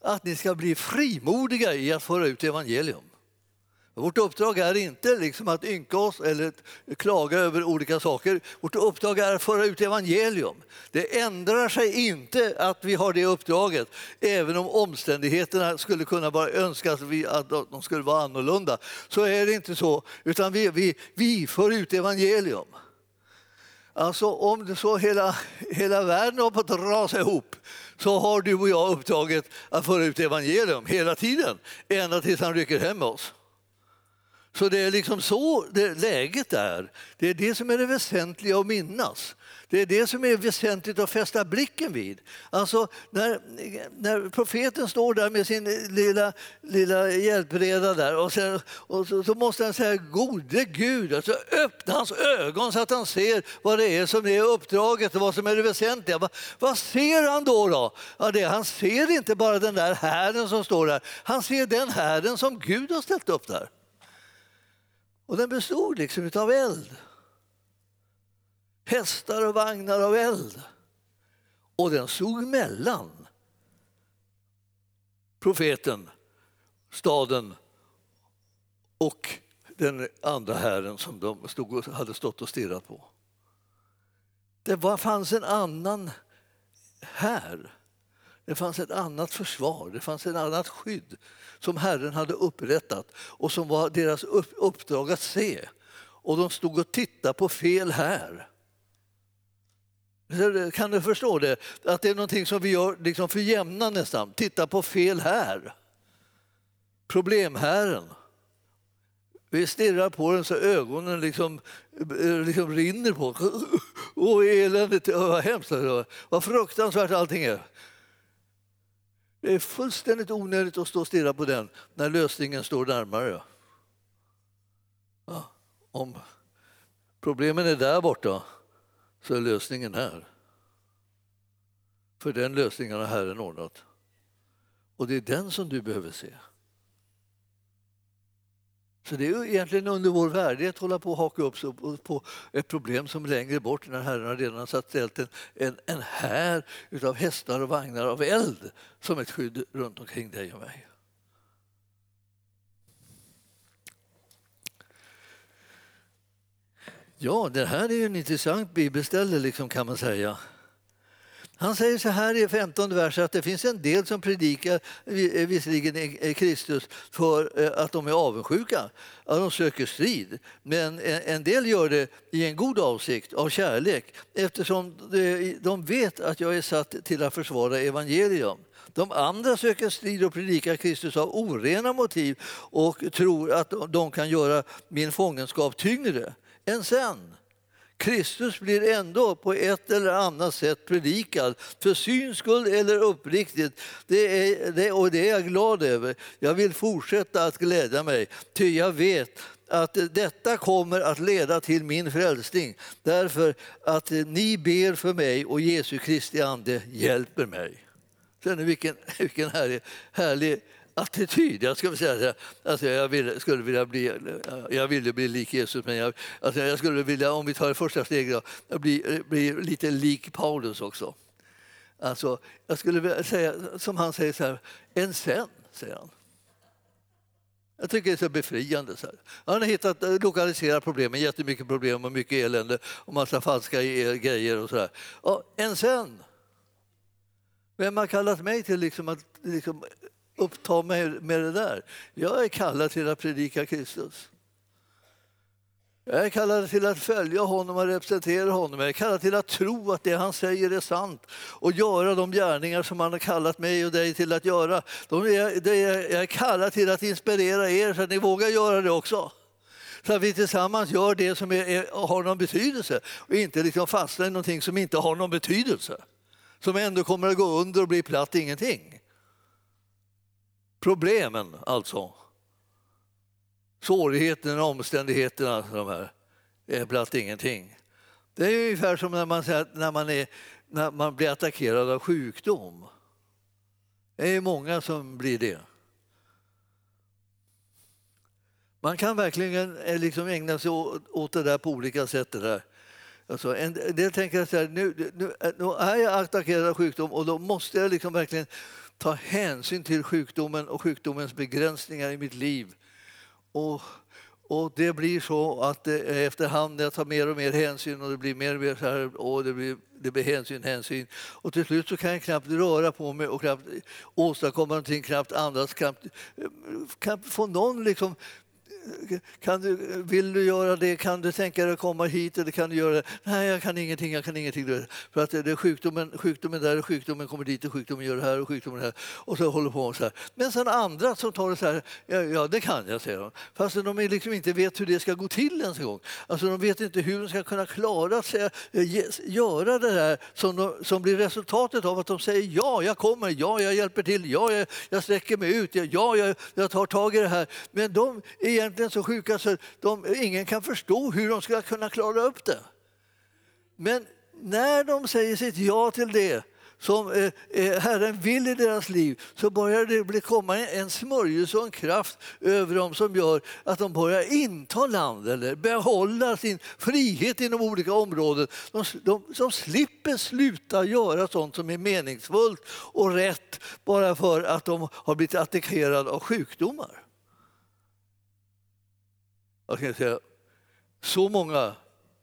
att ni ska bli frimodiga i att föra ut evangelium. Vårt uppdrag är inte liksom att ynka oss eller klaga över olika saker. Vårt uppdrag är att föra ut evangelium. Det ändrar sig inte att vi har det uppdraget, även om omständigheterna skulle kunna bara önskas att de skulle vara annorlunda. Så är det inte så, utan vi, vi, vi för ut evangelium. Alltså om så hela, hela världen har fått rasa ihop så har du och jag uppdraget att föra ut evangelium hela tiden, ända tills han rycker hem oss. Så det är liksom så det läget är. Det är det som är det väsentliga att minnas. Det är det som är väsentligt att fästa blicken vid. Alltså, när, när profeten står där med sin lilla, lilla hjälpreda där och, så, och så, så, måste han säga gode Gud, alltså öppna hans ögon så att han ser vad det är som är uppdraget och vad som är det väsentliga. Vad, vad ser han då? då? Ja, det, han ser inte bara den där härden som står där, han ser den härden som Gud har ställt upp där. Och den bestod liksom av eld. Hästar och vagnar av eld. Och den stod mellan profeten, staden och den andra herren som de stod hade stått och stirrat på. Det var, fanns en annan här. Det fanns ett annat försvar, det fanns ett annat skydd som Herren hade upprättat och som var deras uppdrag att se. Och de stod och tittade på fel här. Kan du förstå det? Att det är någonting som vi gör liksom för jämna nästan. Titta på fel här. Problemhären. Vi stirrar på den så ögonen liksom, eh, liksom rinner på Åh, eländigt, vad hemskt, vad fruktansvärt allting är. Det är fullständigt onödigt att stå och stirra på den när lösningen står närmare. Ja, om problemen är där borta så är lösningen här. För den lösningen har Herren ordnat. Och det är den som du behöver se. Så det är egentligen under vår värdighet att hålla på och haka upp sig på ett problem som är längre bort när Herren har redan satt ställt en, en, en här utav hästar och vagnar av eld som ett skydd runt omkring dig och mig. Ja, det här är ju en intressant bibelställe liksom kan man säga. Han säger så här i 15 vers att det finns en del som predikar eh, visserligen Kristus för eh, att de är avundsjuka, att de söker strid. Men eh, en del gör det i en god avsikt, av kärlek eftersom de vet att jag är satt till att försvara evangelium. De andra söker strid och predikar Kristus av orena motiv och tror att de kan göra min fångenskap tyngre än sen. Kristus blir ändå på ett eller annat sätt predikad, för syns skull eller uppriktigt. Det är, det, och det är jag glad över. Jag vill fortsätta att glädja mig, ty jag vet att detta kommer att leda till min frälsning därför att ni ber för mig och Jesu Kristi ande hjälper mig. Sen vilken, vilken härlig, härlig attityd. Jag skulle säga alltså jag vill, skulle vilja bli, jag ville bli lik Jesus, men jag, alltså jag skulle vilja, om vi tar det första steget, då, bli, bli lite lik Paulus också. Alltså, jag skulle vilja säga, som han säger så här, en sen, säger han. Jag tycker det är så befriande. Så här. Han har hittat, lokaliserat problemen, jättemycket problem och mycket elände och massa falska e-, grejer och sådär. En sen. Vem har kallat mig till liksom att liksom uppta mig med det där. Jag är kallad till att predika Kristus. Jag är kallad till att följa honom och representera honom. Jag är kallad till att tro att det han säger är sant och göra de gärningar som han har kallat mig och dig till att göra. Jag är kallad till att inspirera er så att ni vågar göra det också. Så att vi tillsammans gör det som är, är, har någon betydelse och inte liksom fastnar i någonting som inte har någon betydelse. Som ändå kommer att gå under och bli platt ingenting. Problemen alltså. Svårigheterna, omständigheterna, alltså, de här, är platt ingenting. Det är ungefär som när man, när man, är, när man blir attackerad av sjukdom. Det är många som blir det. Man kan verkligen eh, liksom ägna sig åt det där på olika sätt. Det där. Alltså, en del tänker så här, nu, nu, nu är jag attackerad av sjukdom och då måste jag liksom verkligen ta hänsyn till sjukdomen och sjukdomens begränsningar i mitt liv. Och, och det blir så att eh, efterhand jag tar mer och mer hänsyn och det blir mer och mer så här, och det blir, det blir hänsyn, hänsyn. Och till slut så kan jag knappt röra på mig och knappt åstadkomma någonting, knappt andas, knappt, eh, knappt få någon liksom kan du, vill du göra det? Kan du tänka dig att komma hit? Eller kan du göra det? Nej, jag kan ingenting. Jag kan ingenting. För att det är sjukdomen, sjukdomen där och sjukdomen kommer dit och sjukdomen gör det här och sjukdomen här. Och så håller på så här. Men sen andra som tar det så här, ja, ja det kan jag, säger de. Fast de liksom inte vet hur det ska gå till ens en gång. Alltså de vet inte hur de ska kunna klara sig, eh, göra det här som, de, som blir resultatet av att de säger ja, jag kommer, ja, jag hjälper till, ja, jag, jag sträcker mig ut, ja, jag, jag tar tag i det här. Men de egentligen egentligen så sjuka så de, ingen kan förstå hur de ska kunna klara upp det. Men när de säger sitt ja till det som eh, eh, Herren vill i deras liv så börjar det bli komma en smörjelse och en kraft över dem som gör att de börjar inta land eller behålla sin frihet inom olika områden. De, de, de slipper sluta göra sånt som är meningsfullt och rätt bara för att de har blivit attackerade av sjukdomar. Jag kan säga, så många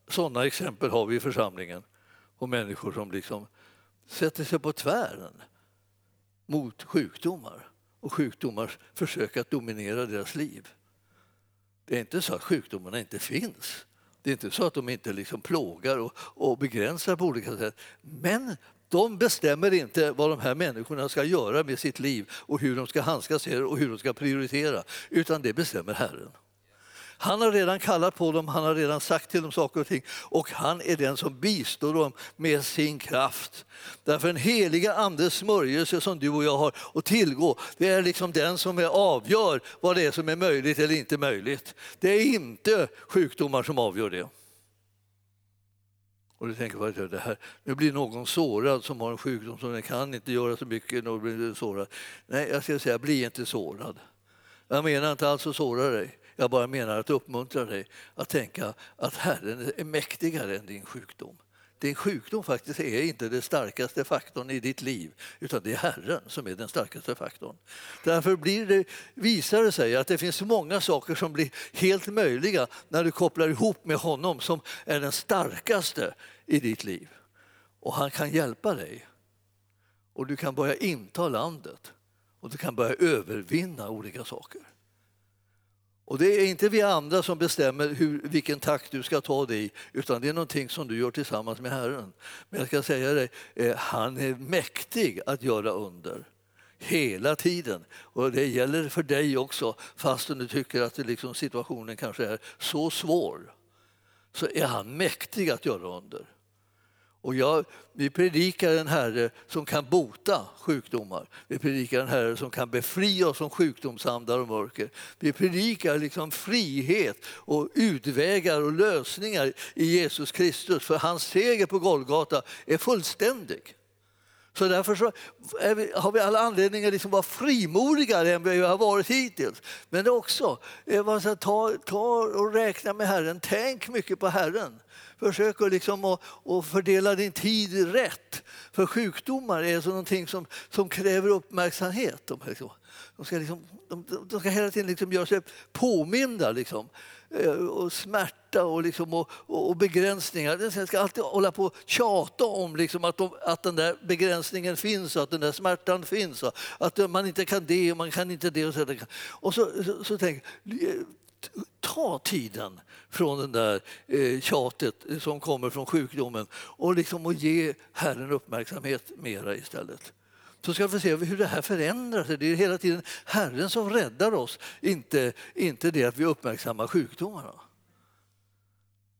sådana exempel har vi i församlingen på människor som liksom sätter sig på tvären mot sjukdomar och sjukdomars försök att dominera deras liv. Det är inte så att sjukdomarna inte finns. Det är inte så att de inte liksom plågar och, och begränsar på olika sätt. Men de bestämmer inte vad de här människorna ska göra med sitt liv och hur de ska handskas med och hur de ska prioritera, utan det bestämmer Herren. Han har redan kallat på dem, han har redan sagt till dem saker och ting och han är den som bistår dem med sin kraft. Därför den heliga andes smörjelse som du och jag har att tillgå, det är liksom den som avgör vad det är som är möjligt eller inte möjligt. Det är inte sjukdomar som avgör det. Och du tänker, att det här? nu blir någon sårad som har en sjukdom som den kan inte göra så mycket. Blir sårad. Nej, jag ska säga, bli inte sårad. Jag menar inte alls att såra dig. Jag bara menar att uppmuntra dig att tänka att Herren är mäktigare än din sjukdom. Din sjukdom faktiskt är inte den starkaste faktorn i ditt liv utan det är Herren som är den starkaste faktorn. Därför blir det, visar det sig att det finns många saker som blir helt möjliga när du kopplar ihop med honom som är den starkaste i ditt liv. Och han kan hjälpa dig. Och du kan börja inta landet och du kan börja övervinna olika saker. Och det är inte vi andra som bestämmer hur, vilken takt du ska ta dig i, utan det är någonting som du gör tillsammans med Herren. Men jag ska säga dig, eh, han är mäktig att göra under. Hela tiden. Och det gäller för dig också, fastän du tycker att det liksom, situationen kanske är så svår. Så är han mäktig att göra under. Och jag, vi predikar en Herre som kan bota sjukdomar. Vi predikar en Herre som kan befria oss från sjukdomsandar och mörker. Vi predikar liksom frihet och utvägar och lösningar i Jesus Kristus. För hans seger på Golgata är fullständig. Så därför så vi, har vi alla anledning att liksom vara frimodigare än vi har varit hittills. Men också, ta, ta och räkna med Herren, tänk mycket på Herren. Försök att, liksom att, att fördela din tid rätt. För sjukdomar är så någonting som, som kräver uppmärksamhet. De, liksom, de, ska, liksom, de, de ska hela tiden liksom göra sig påminda. Liksom eh, och smärta och, liksom, och, och, begränsningar. Jag ska alltid hålla på och tjata om liksom, att, de, att den där begränsningen finns och att den där smärtan finns. Och att man inte kan det och man kan inte det. Och så, och så, så, så tänk, ta tiden från den där eh, tjatet som kommer från sjukdomen och, liksom, och ge Herren uppmärksamhet mera istället. Så ska vi se hur det här förändrar sig. Det är hela tiden Herren som räddar oss, inte, inte det att vi uppmärksammar sjukdomarna.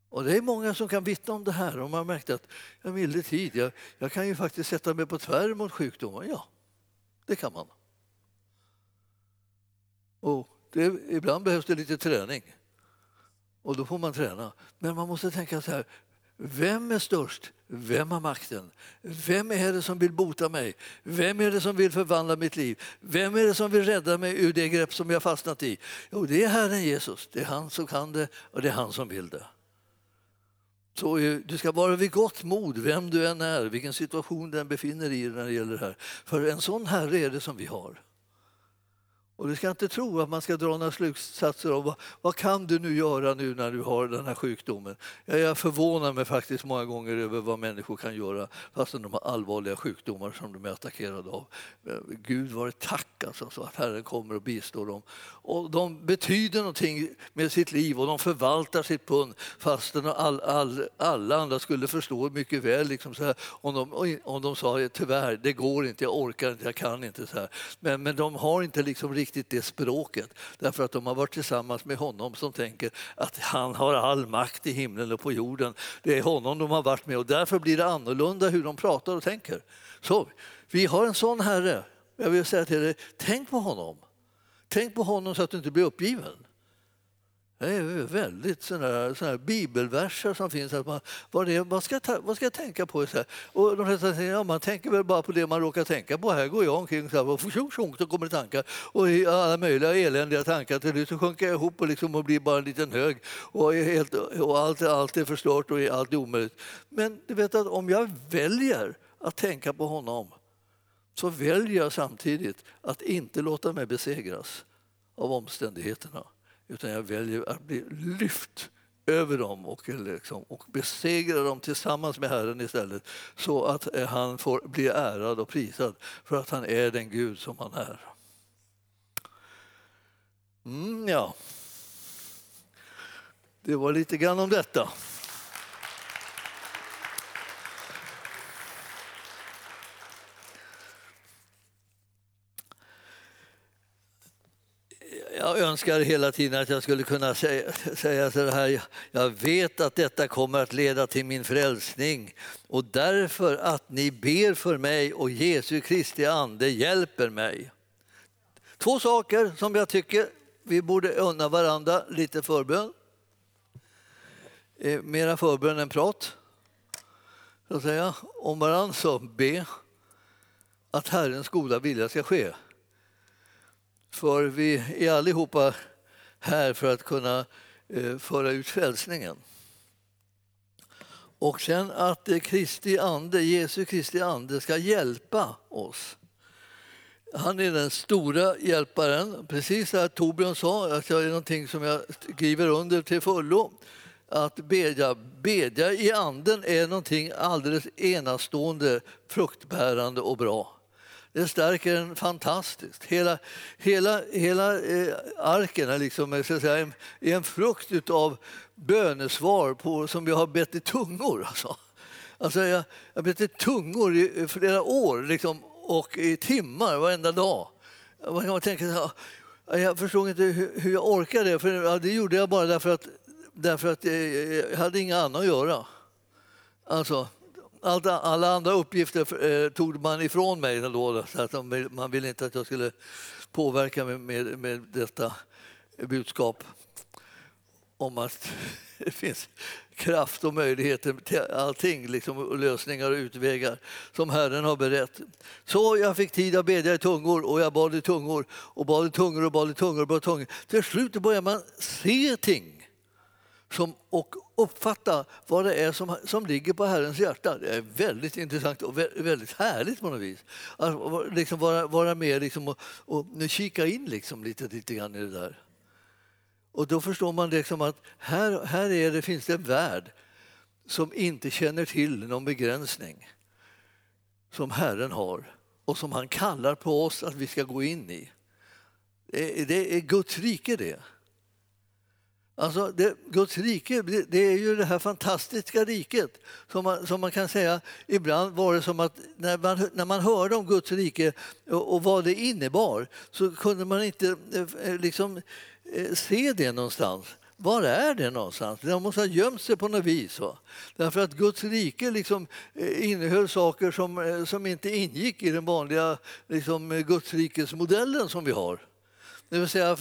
Och det är många som kan vittna om det här. De har märkt att jag milde tid, jag, jag kan ju faktiskt sätta mig på tvär mot sjukdomar. Ja, det kan man. Och det, ibland behövs det lite träning. Och då får man träna. Men man måste tänka så här, vem är störst? Vem har makten? Vem är det som vill bota mig? Vem är det som vill förvandla mitt liv? Vem är det som vill rädda mig ur det grepp som jag fastnat i? Jo, det är Herren Jesus. Det är han som kan det och det är han som vill det. Så du ska vara vid gott mod, vem du än är, vilken situation du än befinner dig i när det gäller det här. För en sån Herre är det som vi har. Och du ska inte tro att man ska dra några slutsatser av vad, vad kan du nu göra nu när du har den här sjukdomen. Jag förvånar mig faktiskt många gånger över vad människor kan göra fastän de har allvarliga sjukdomar som de är attackerade av. Gud vare tack alltså, så att Herren kommer och bistår dem. Och de betyder någonting med sitt liv och de förvaltar sitt pund fastän all, all, alla andra skulle förstå mycket väl liksom så här, om, de, om de sa tyvärr, det går inte, jag orkar inte, jag kan inte. Så här. Men, men de har inte liksom riktigt det språket därför att de har varit tillsammans med honom som tänker att han har all makt i himlen och på jorden. Det är honom de har varit med och därför blir det annorlunda hur de pratar och tänker. Så vi har en sån Herre. Jag vill säga till dig, tänk på honom. Tänk på honom så att du inte blir uppgiven. Det är väldigt sådana här bibelverser som finns. Att man, vad, det, vad, ska ta, vad ska jag tänka på? Så här? Och de flesta säger ja, man tänker väl bara på det man råkar tänka på. Här går jag omkring så här, och tjong, tjong, så kommer det tankar. Och alla möjliga eländiga tankar. Till slut så sjunker jag ihop och, liksom och blir bara en liten hög. Och, helt, och allt, allt är förstört och allt är omöjligt. Men du vet att om jag väljer att tänka på honom så väljer jag samtidigt att inte låta mig besegras av omständigheterna utan jag väljer att bli lyft över dem och, liksom, och besegra dem tillsammans med Herren istället så att eh, han får bli ärad och prisad för att han är den Gud som han är. Mm, ja. Det var lite grann om detta. Jag önskar hela tiden att jag skulle kunna säga, säga så här. Jag vet att detta kommer att leda till min frälsning och därför att ni ber för mig och Jesu Kristi ande hjälper mig. Två saker som jag tycker vi borde unna varandra lite förbön. Eh, mera förbön än prat. Så att säga. Om varandra så be att Herrens goda vilja ska ske. För vi är allihopa här för att kunna eh, föra ut frälsningen. Och sen att eh, Kristi ande, Jesu Kristi ande ska hjälpa oss. Han är den stora hjälparen. Precis som Torbjörn sa, att jag är någonting som jag skriver under till fullo. Att bedja, bedja i anden är någonting alldeles enastående, fruktbärande och bra. Den stärker en fantastiskt. Hela, hela, hela eh, arken är, liksom, eh, jag ska säga, en, en frukt av bönesvar på, som jag har bett i tungor. Alltså. Alltså jag har bett i tungor i i flera år liksom, och i timmar varenda dag. Man kan tänka, så här, jag förstod inte hur, hur jag orkade, för ja, det gjorde jag bara därför att, därför att jag jag hade inget annat att göra. Alltså, allt, alla andra uppgifter eh, tog man ifrån mig. Då, så att man ville inte att jag skulle påverka mig med, med detta budskap om att det finns kraft och möjligheter till allting, liksom, lösningar och utvägar som Herren har berett. Så jag fick tid att bedja i tungor och jag bad i tungor och bad i tungor och bad i tungor och bad i tungor. Till slut börjar man se ting som, och uppfatta vad det är som, som ligger på Herrens hjärta. Det är väldigt intressant och väldigt härligt på något vis. Att liksom vara, vara med liksom och, och kika in liksom lite, lite grann i det där. Och då förstår man liksom att här, här är det, finns det en värld som inte känner till någon begränsning som Herren har och som han kallar på oss att vi ska gå in i. Det, det är Guds rike det. Alltså det, Guds rike, det är ju det här fantastiska riket som man, som man kan säga, ibland var det som att när man, när man hörde om Guds rike och, och vad det innebar så kunde man inte eh, eh, liksom, eh, se det någonstans. var är det någonstans? Det måste ha gömt sig på något vis. Va? Därför att Guds rike liksom innehöll saker som, som inte ingick i den vanliga liksom, Guds som vi har. Det vill säga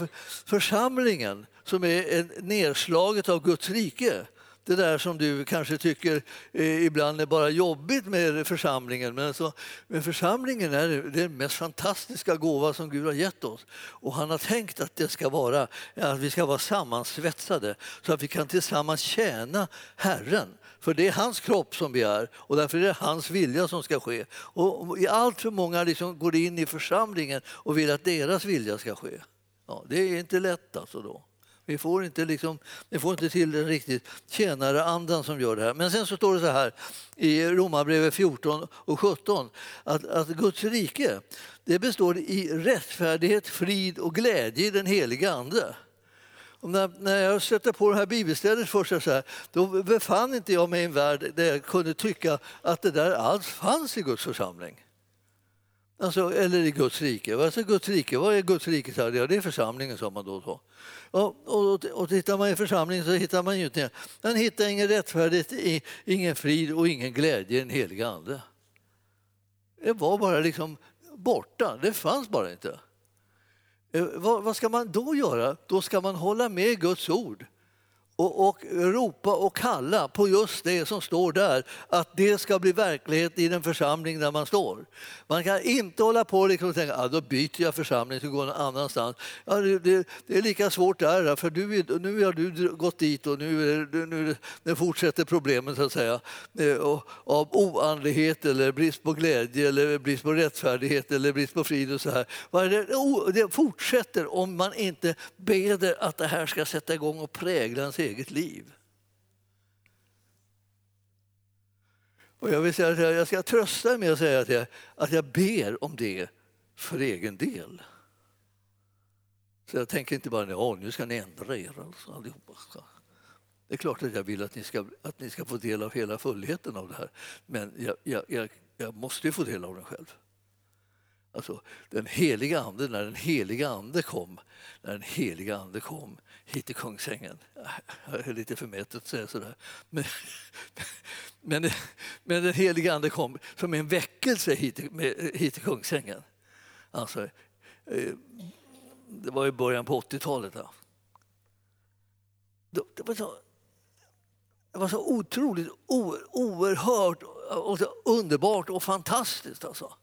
församlingen som är nedslaget av Guds rike det där som du kanske tycker eh, ibland är bara jobbigt med församlingen. Men, alltså, men församlingen är den mest fantastiska gåva som Gud har gett oss. Och han har tänkt att det ska vara att vi ska vara sammansvetsade så att vi kan tillsammans tjäna Herren. För det är hans kropp som vi är och därför är det hans vilja som ska ske. Och allt för många liksom går in i församlingen och vill att deras vilja ska ske. Ja, det är inte lätt alltså då. Vi får inte, liksom, vi får inte till den riktigt tjänareandan som gör det här. Men sen så står det så här i Romarbrevet 14 och 17 att, att Guds rike det består i rättfärdighet, frid och glädje i den heliga Ande. Och när, när jag stötte på det här bibelstället först så här, då befann inte jag mig i en värld där jag kunde tycka att det där alls fanns i Guds församling. Alltså, eller i Guds rike. Alltså, Guds rike. Vad är Guds rike? Ja, det är församlingen, sa man då. Och, och, och tittar man i församlingen så hittar man ju inte Man hittar ingen rättfärdighet, ingen frid och ingen glädje i den helige Ande. Det var bara liksom borta, det fanns bara inte. Eh, vad, vad ska man då göra? Då ska man hålla med Guds ord och, och, ropa och kalla på just det som står där, att det ska bli verklighet i den församling där man står. Man kan inte hålla på liksom och tänka att då byter jag församling och går någon annanstans. Ja, det, det, det, är lika svårt där, för du, nu har du gått dit och nu, nu, nu fortsätter problemen så att säga. Eh, och, av oandlighet eller brist på glädje eller brist på rättfärdighet eller brist på frid och så här. Det fortsätter om man inte beder att det här ska sätta igång och prägla ens eget liv. Och jag, vill säga att jag ska trösta er med att säga att jag, att jag ber om det för egen del. Så jag tänker inte bara att nu ska ni ändra er alltså, allihopa. Det är klart att jag vill att ni ska, att ni ska få del av hela fullheten av det här. Men jag, jag, jag, jag måste ju få del av den själv. Alltså, den heliga ande, när den heliga ande kom, när den heliga ande kom hit till Kungsängen. Det är lite förmätet att säga sådär. Men, men, men den helige ande kom som en väckelse hit, hit till Kungsängen. Alltså, eh, det var i början på 80-talet. Det var så, det var så otroligt oerhört och så underbart och fantastiskt. Alltså.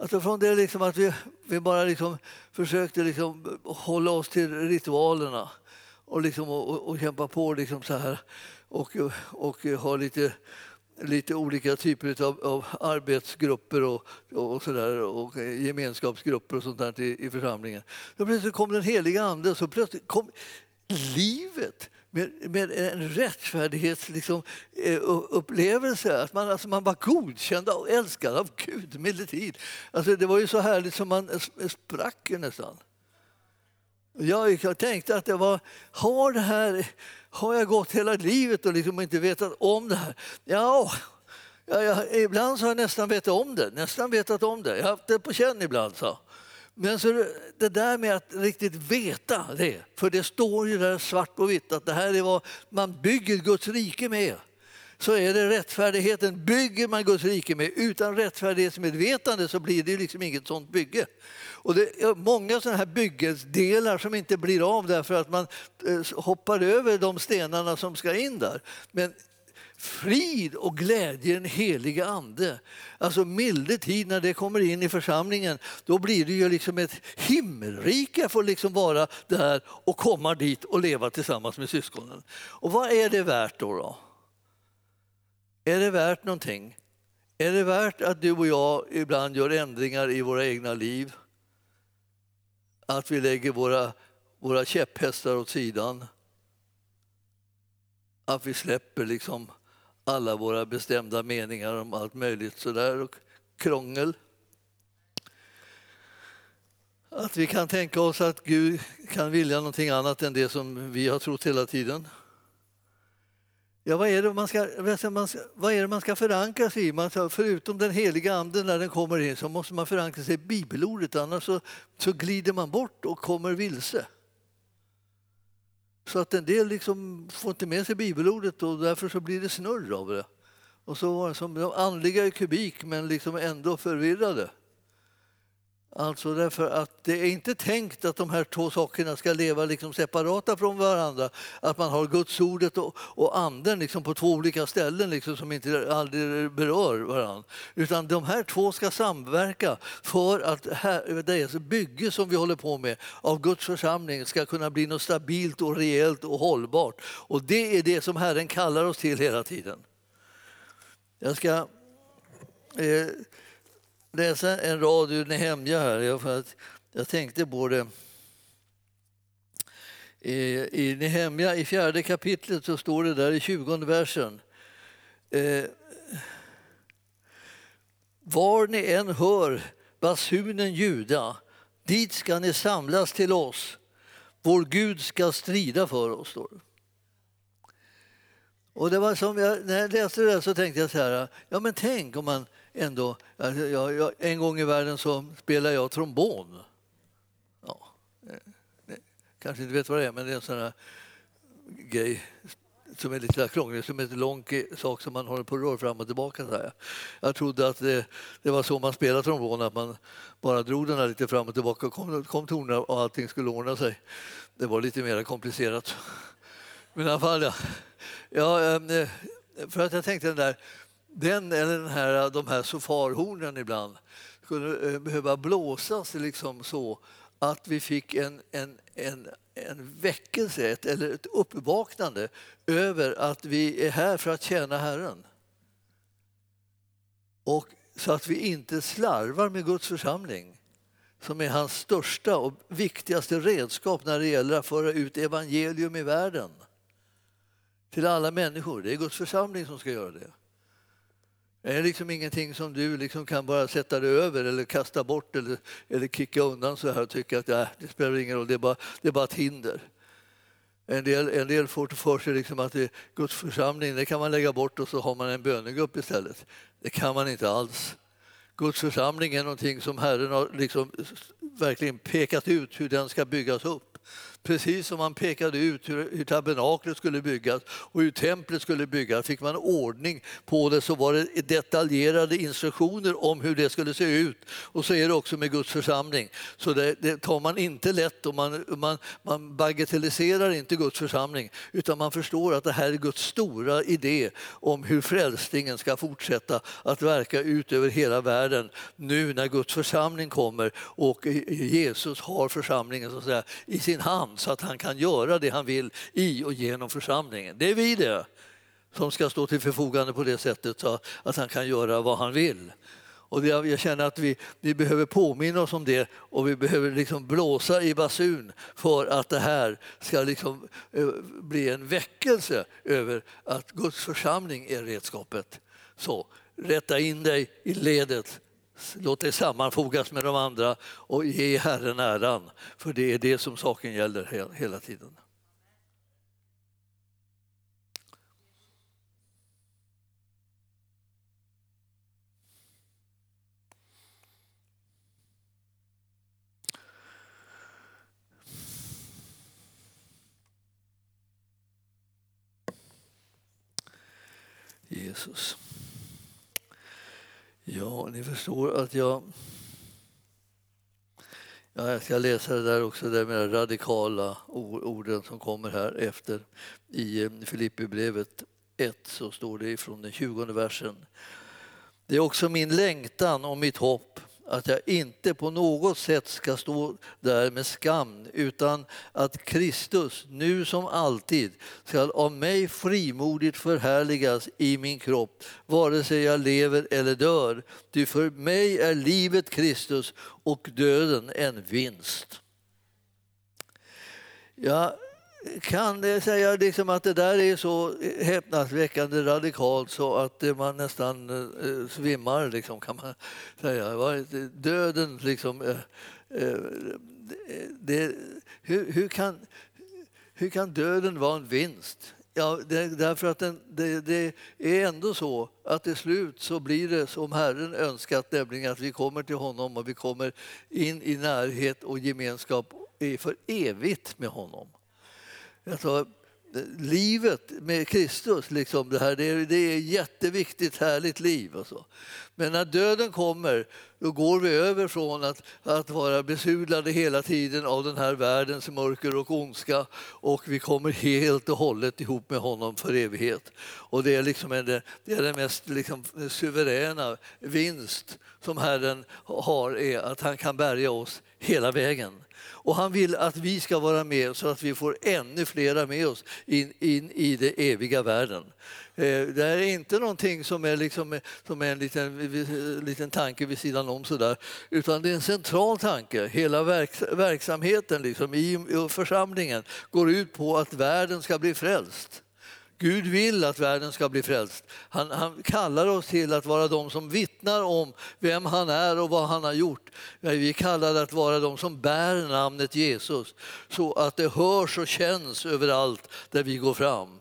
Alltså från det liksom att vi, vi bara liksom försökte liksom hålla oss till ritualerna och, liksom, och, och kämpa på liksom så här och, och ha lite, lite olika typer av, av arbetsgrupper och, och, så där, och gemenskapsgrupper och sånt där i, i församlingen. Då plötsligt kom den heliga Ande så plötsligt kom livet med, med en rättfärdighetsupplevelse. Liksom, eh, att man, alltså man var godkänd och älskad av Gud emellertid. Alltså det var ju så härligt som man eh, sprack nästan. Jag tänkte att det var, har, det här, har jag gått hela livet och liksom inte vetat om det här? Ja, ja, ja, ibland så har jag nästan vetat om det. Nästan vetat om det. Jag har haft det på känn ibland. Så. Men så det där med att riktigt veta det, för det står ju där svart på vitt att det här är vad man bygger Guds rike med. Så är det rättfärdigheten bygger man Guds rike med. Utan rättfärdighetsmedvetande så blir det liksom inget sånt bygge. Och det är många sådana här byggesdelar som inte blir av därför att man eh, hoppar över de stenarna som ska in där. Men frid och glädje i den helige Ande. Alltså milde tid när det kommer in i församlingen, då blir det ju liksom ett himmelrike får liksom vara där och komma dit och leva tillsammans med syskonen. Och vad är det värt då? då? Är det värt någonting? Är det värt att du och jag ibland gör ändringar i våra egna liv? Att vi lägger våra, våra käpphästar åt sidan? Att vi släpper liksom alla våra bestämda meningar om allt möjligt sådär och krångel. Att vi kan tänka oss att Gud kan vilja någonting annat än det som vi har trott hela tiden. Ja, vad, är det man ska, vad är det man ska förankra sig i? Man, förutom den heliga anden när den kommer in så måste man förankra sig i bibelordet annars så, så glider man bort och kommer vilse så att en del liksom får inte med sig bibelordet och därför så blir det snurr av det. Och så var det som de andliga i kubik men liksom ändå förvirrade. Alltså därför att det är inte tänkt att de här två sakerna ska leva liksom separata från varandra. Att man har Guds ordet och, och anden liksom på två olika ställen liksom som inte aldrig berör varandra. Utan de här två ska samverka för att här, det bygge som vi håller på med av Guds församling ska kunna bli något stabilt och rejält och hållbart. Och det är det som Herren kallar oss till hela tiden. Jag ska eh, läsa en rad ur Nehemja här. För att jag tänkte på det. I Nehemja i fjärde kapitlet så står det där i tjugonde versen. Eh, var ni än hör basunen ljuda, dit ska ni samlas till oss. Vår Gud ska strida för oss, står det. Och det var som jag, när jag läste det så tänkte jag så här, ja men tänk om man ändå... Alltså, jag, jag, en gång i världen så spelade jag trombon. Ja, eh, eh, kanske inte vet vad det är, men det är en sån här grej som är lite krånglig, som är en lång sak som man håller på och rör fram och tillbaka. Så här. Jag trodde att det, det, var så man spelade trombon, att man bara drog den här lite fram och tillbaka och kom, kom tonerna och allting skulle ordna sig. Det var lite mer komplicerat. Men i alla fall, ja. ja ehm, eh, för att jag tänkte den där den eller den här, de här sofarhornen ibland skulle eh, behöva blåsas liksom så att vi fick en, en, en, en väckelse ett, eller ett uppvaknande över att vi är här för att tjäna Herren. Och så att vi inte slarvar med Guds församling som är hans största och viktigaste redskap när det gäller att föra ut evangelium i världen till alla människor. Det är Guds församling som ska göra det. Det är liksom ingenting som du liksom kan bara sätta dig över eller kasta bort eller, eller kicka undan så här och tycka att äh, det spelar ingen roll, det är bara, det är bara ett hinder. En del, en del får för sig liksom att det Guds församling det kan man lägga bort och så har man en bönegrupp istället. Det kan man inte alls. Guds församling är någonting som Herren har liksom verkligen pekat ut hur den ska byggas upp. Precis som man pekade ut hur, hur tabernaklet skulle byggas och hur templet skulle byggas. Fick man ordning på det så var det detaljerade instruktioner om hur det skulle se ut. Och så är det också med Guds församling. Så det, det tar man inte lätt och man, man, man bagatelliserar inte Guds församling utan man förstår att det här är Guds stora idé om hur frälsningen ska fortsätta att verka ut över hela världen nu när Guds församling kommer och Jesus har församlingen så att säga, i sin hand han så att han kan göra det han vill i och genom församlingen. Det är vi det som ska stå till förfogande på det sättet så att han kan göra vad han vill. Och jag känner att vi, vi behöver påminna oss om det och vi behöver liksom blåsa i basun för att det här ska liksom eh, bli en väckelse över att Guds församling är redskapet. Så rätta in dig i ledet Låt det sammanfogas med de andra och ge Herren äran. För det är det som saken gäller hela tiden. Jesus. Ja, ni förstår att jag... Ja, jag ska läsa det där också, de där radikala orden som kommer här efter. I eh, Filipperbrevet 1 så står det från den 20 versen. Det är också min längtan och mitt hopp att jag inte på något sätt ska stå där med skam utan att Kristus, nu som alltid, ska av mig frimodigt förhärligas i min kropp, vare sig jag lever eller dör. Ty för mig är livet Kristus och döden en vinst. Jag kan säga liksom att det där är så häpnadsväckande radikalt så att man nästan eh, svimmar, liksom, kan man säga. Döden, liksom... Eh, eh, det, hur, hur, kan, hur kan döden vara en vinst? Ja, det, därför att den, det, det, är ändå så att till slut så blir det som Herren önskat, nämligen att vi kommer till honom och vi kommer in i närhet och gemenskap för evigt med honom. Alltså, livet med Kristus, liksom det, här, det, är, det är ett jätteviktigt, härligt liv. Och så. Men när döden kommer, då går vi över från att, att vara besudlade hela tiden av den här världens mörker och ondska och vi kommer helt och hållet ihop med honom för evighet. Och det är, liksom en, det är den mest liksom, suveräna vinst som Herren har, är att han kan bärga oss hela vägen. Och han vill att vi ska vara med så att vi får ännu flera med oss in, in i den eviga världen. Eh, det det är inte någonting som är, liksom, som är en liten, eh, liten tanke vid sidan om sådär, utan det är en central tanke. Hela verks, verksamheten liksom, i församlingen går ut på att världen ska bli frälst. Gud vill att världen ska bli frälst. Han, han, kallar oss till att vara de som vittnar om vem han är och vad han har gjort. Vi kallar att vara de som bär namnet Jesus så att det hörs och känns överallt där vi går fram.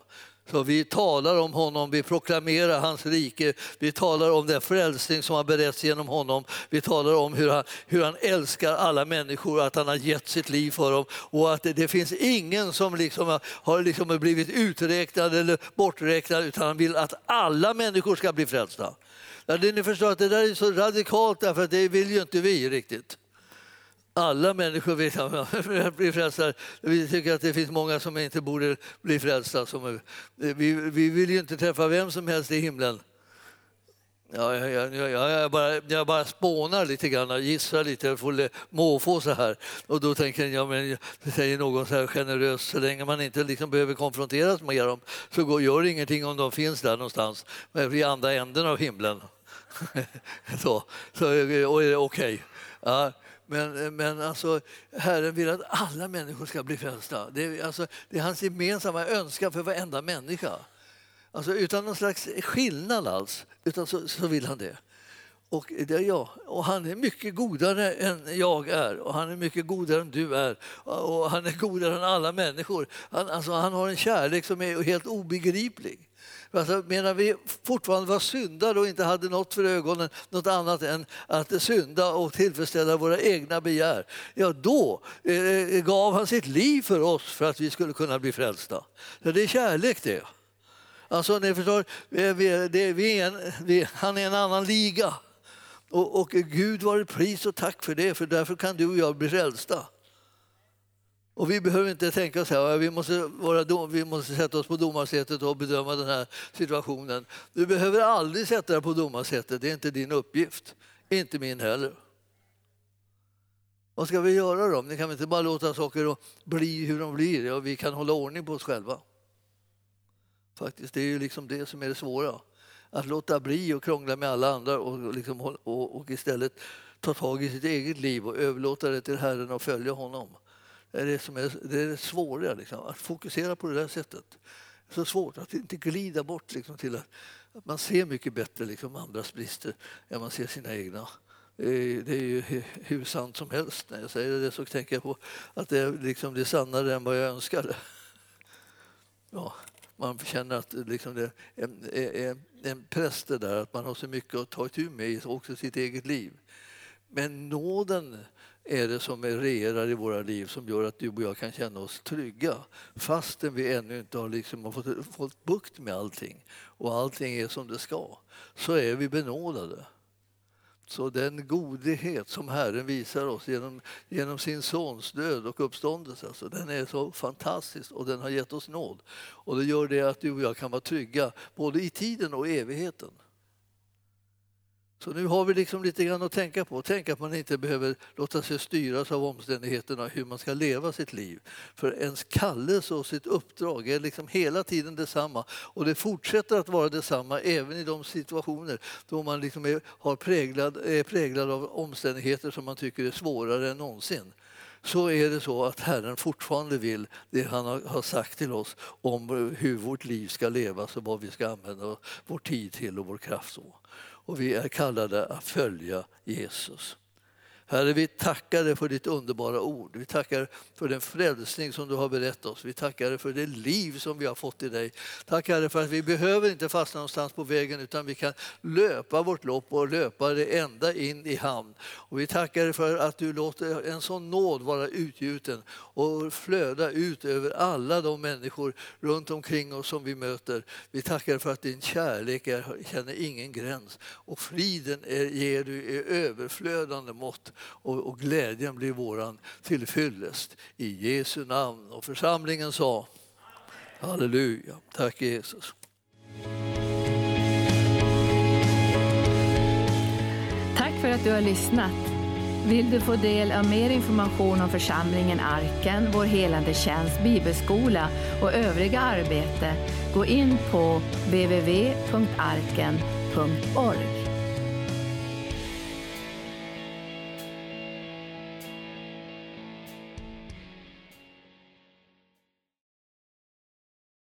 Så vi talar om honom, vi proklamerar hans rike, vi talar om den frälsning som har berätts genom honom. Vi talar om hur han, hur han älskar alla människor, att han har gett sitt liv för dem och att det, det finns ingen som liksom har liksom blivit uträknad eller borträknad utan han vill att alla människor ska bli frälsta. Ja, det, ni förstår att det där är så radikalt därför att det vill ju inte vi riktigt alla människor vill bli frälsta. Vi tycker att det finns många som inte borde bli frälsta. Vi, vi vill ju inte träffa vem som helst i himlen. Ja, jag, jag, jag, bara, jag bara spånar lite grann, gissar lite, jag får måfå så här. Och då tänker jag, men säger någon så här generöst, så länge man inte liksom behöver konfronteras med dem så går, gör det ingenting om de finns där någonstans, i andra änden av himlen. så, så okej. Okay. Ja, men, eh, men alltså, Herren vill att alla människor ska bli frälsta. Det är, alltså, det är hans gemensamma önskan för varenda människa. Alltså, utan någon slags skillnad alls, utan så, så vill han det. Och det är jag. Och han är mycket godare än jag är och han är mycket godare än du är. Och han är godare än alla människor. Han, alltså, han har en kärlek som är helt obegriplig. Alltså, medan vi fortfarande var syndare och inte hade något för ögonen, något annat än att synda och tillfredsställa våra egna begär, ja då eh, eh gav han sitt liv för oss för att vi skulle kunna bli frälsta. Så det är kärlek det. Alltså, ni förstår, vi, det, vi är en, vi, han är en annan liga. Och, och Gud var pris och tack för det, för därför kan du och jag bli frälsta. Och vi behöver inte tänka så här, vi måste, vara, vi måste sätta oss på domarsätet och bedöma den här situationen. Du behöver aldrig sätta dig på domarsätet, det är inte din uppgift. Inte min heller. Vad ska vi göra då? Ni kan inte bara låta saker bli hur de blir? Ja, vi kan hålla ordning på oss själva. Faktiskt, det är ju liksom det som är det svåra. Att låta bli och krångla med alla andra och, liksom, och, och istället ta tag i sitt eget liv och överlåta det till Herren och följa honom. Det är det, som är, det, är det svåra, liksom, att fokusera på det där sättet. Det är så svårt att inte glida bort liksom, till att, att man ser mycket bättre liksom, andras brister än man ser sina egna. Det är, ju hur sant som helst. När jag säger det så tänker jag på att det är, liksom, det är sannare än vad jag önskade. Ja, man känner att liksom det är, en press det där, att man har så mycket att ta itu med i också sitt eget liv. Men nåden är det som regerar i våra liv som gör att du och jag kan känna oss trygga fastän vi ännu inte har liksom fått, fått bukt med allting och allting är som det ska, så är vi benådade. Så den godhet som Herren visar oss genom, genom sin sons död och uppståndelse, alltså, den är så fantastisk och den har gett oss nåd. Och det gör det att du och jag kan vara trygga både i tiden och evigheten. Så nu har vi liksom lite grann att tänka på. Tänk att man inte behöver låta sig styras av omständigheterna hur man ska leva sitt liv. För ens kallelse och sitt uppdrag är liksom hela tiden detsamma och det fortsätter att vara detsamma även i de situationer då man liksom är, har präglad, är präglad av omständigheter som man tycker är svårare än någonsin så är det så att Herren fortfarande vill det han har sagt till oss om hur vårt liv ska levas och vad vi ska använda vår tid till och vår kraft. Så och vi är kallade att följa Jesus. Herre, vi tackar dig för ditt underbara ord. Vi tackar för den frälsning som du har berättat oss. Vi tackar dig för det liv som vi har fått i dig. Tack Herre för att vi behöver inte fastna någonstans på vägen utan vi kan löpa vårt lopp och löpa det ända in i hamn. Och vi tackar dig för att du låter en sån nåd vara utgjuten och flöda ut över alla de människor runt omkring oss som vi möter. Vi tackar för att din kärlek är, känner ingen gräns och friden är, ger du i överflödande mått och, och glädjen blir våran till fyllest. I Jesu namn. Och församlingen sa Halleluja. Tack Jesus. Tack för att du har lyssnat. Vill du få del av mer information om församlingen Arken, vår helande tjänst, bibelskola och övriga arbete, gå in på www.arken.org.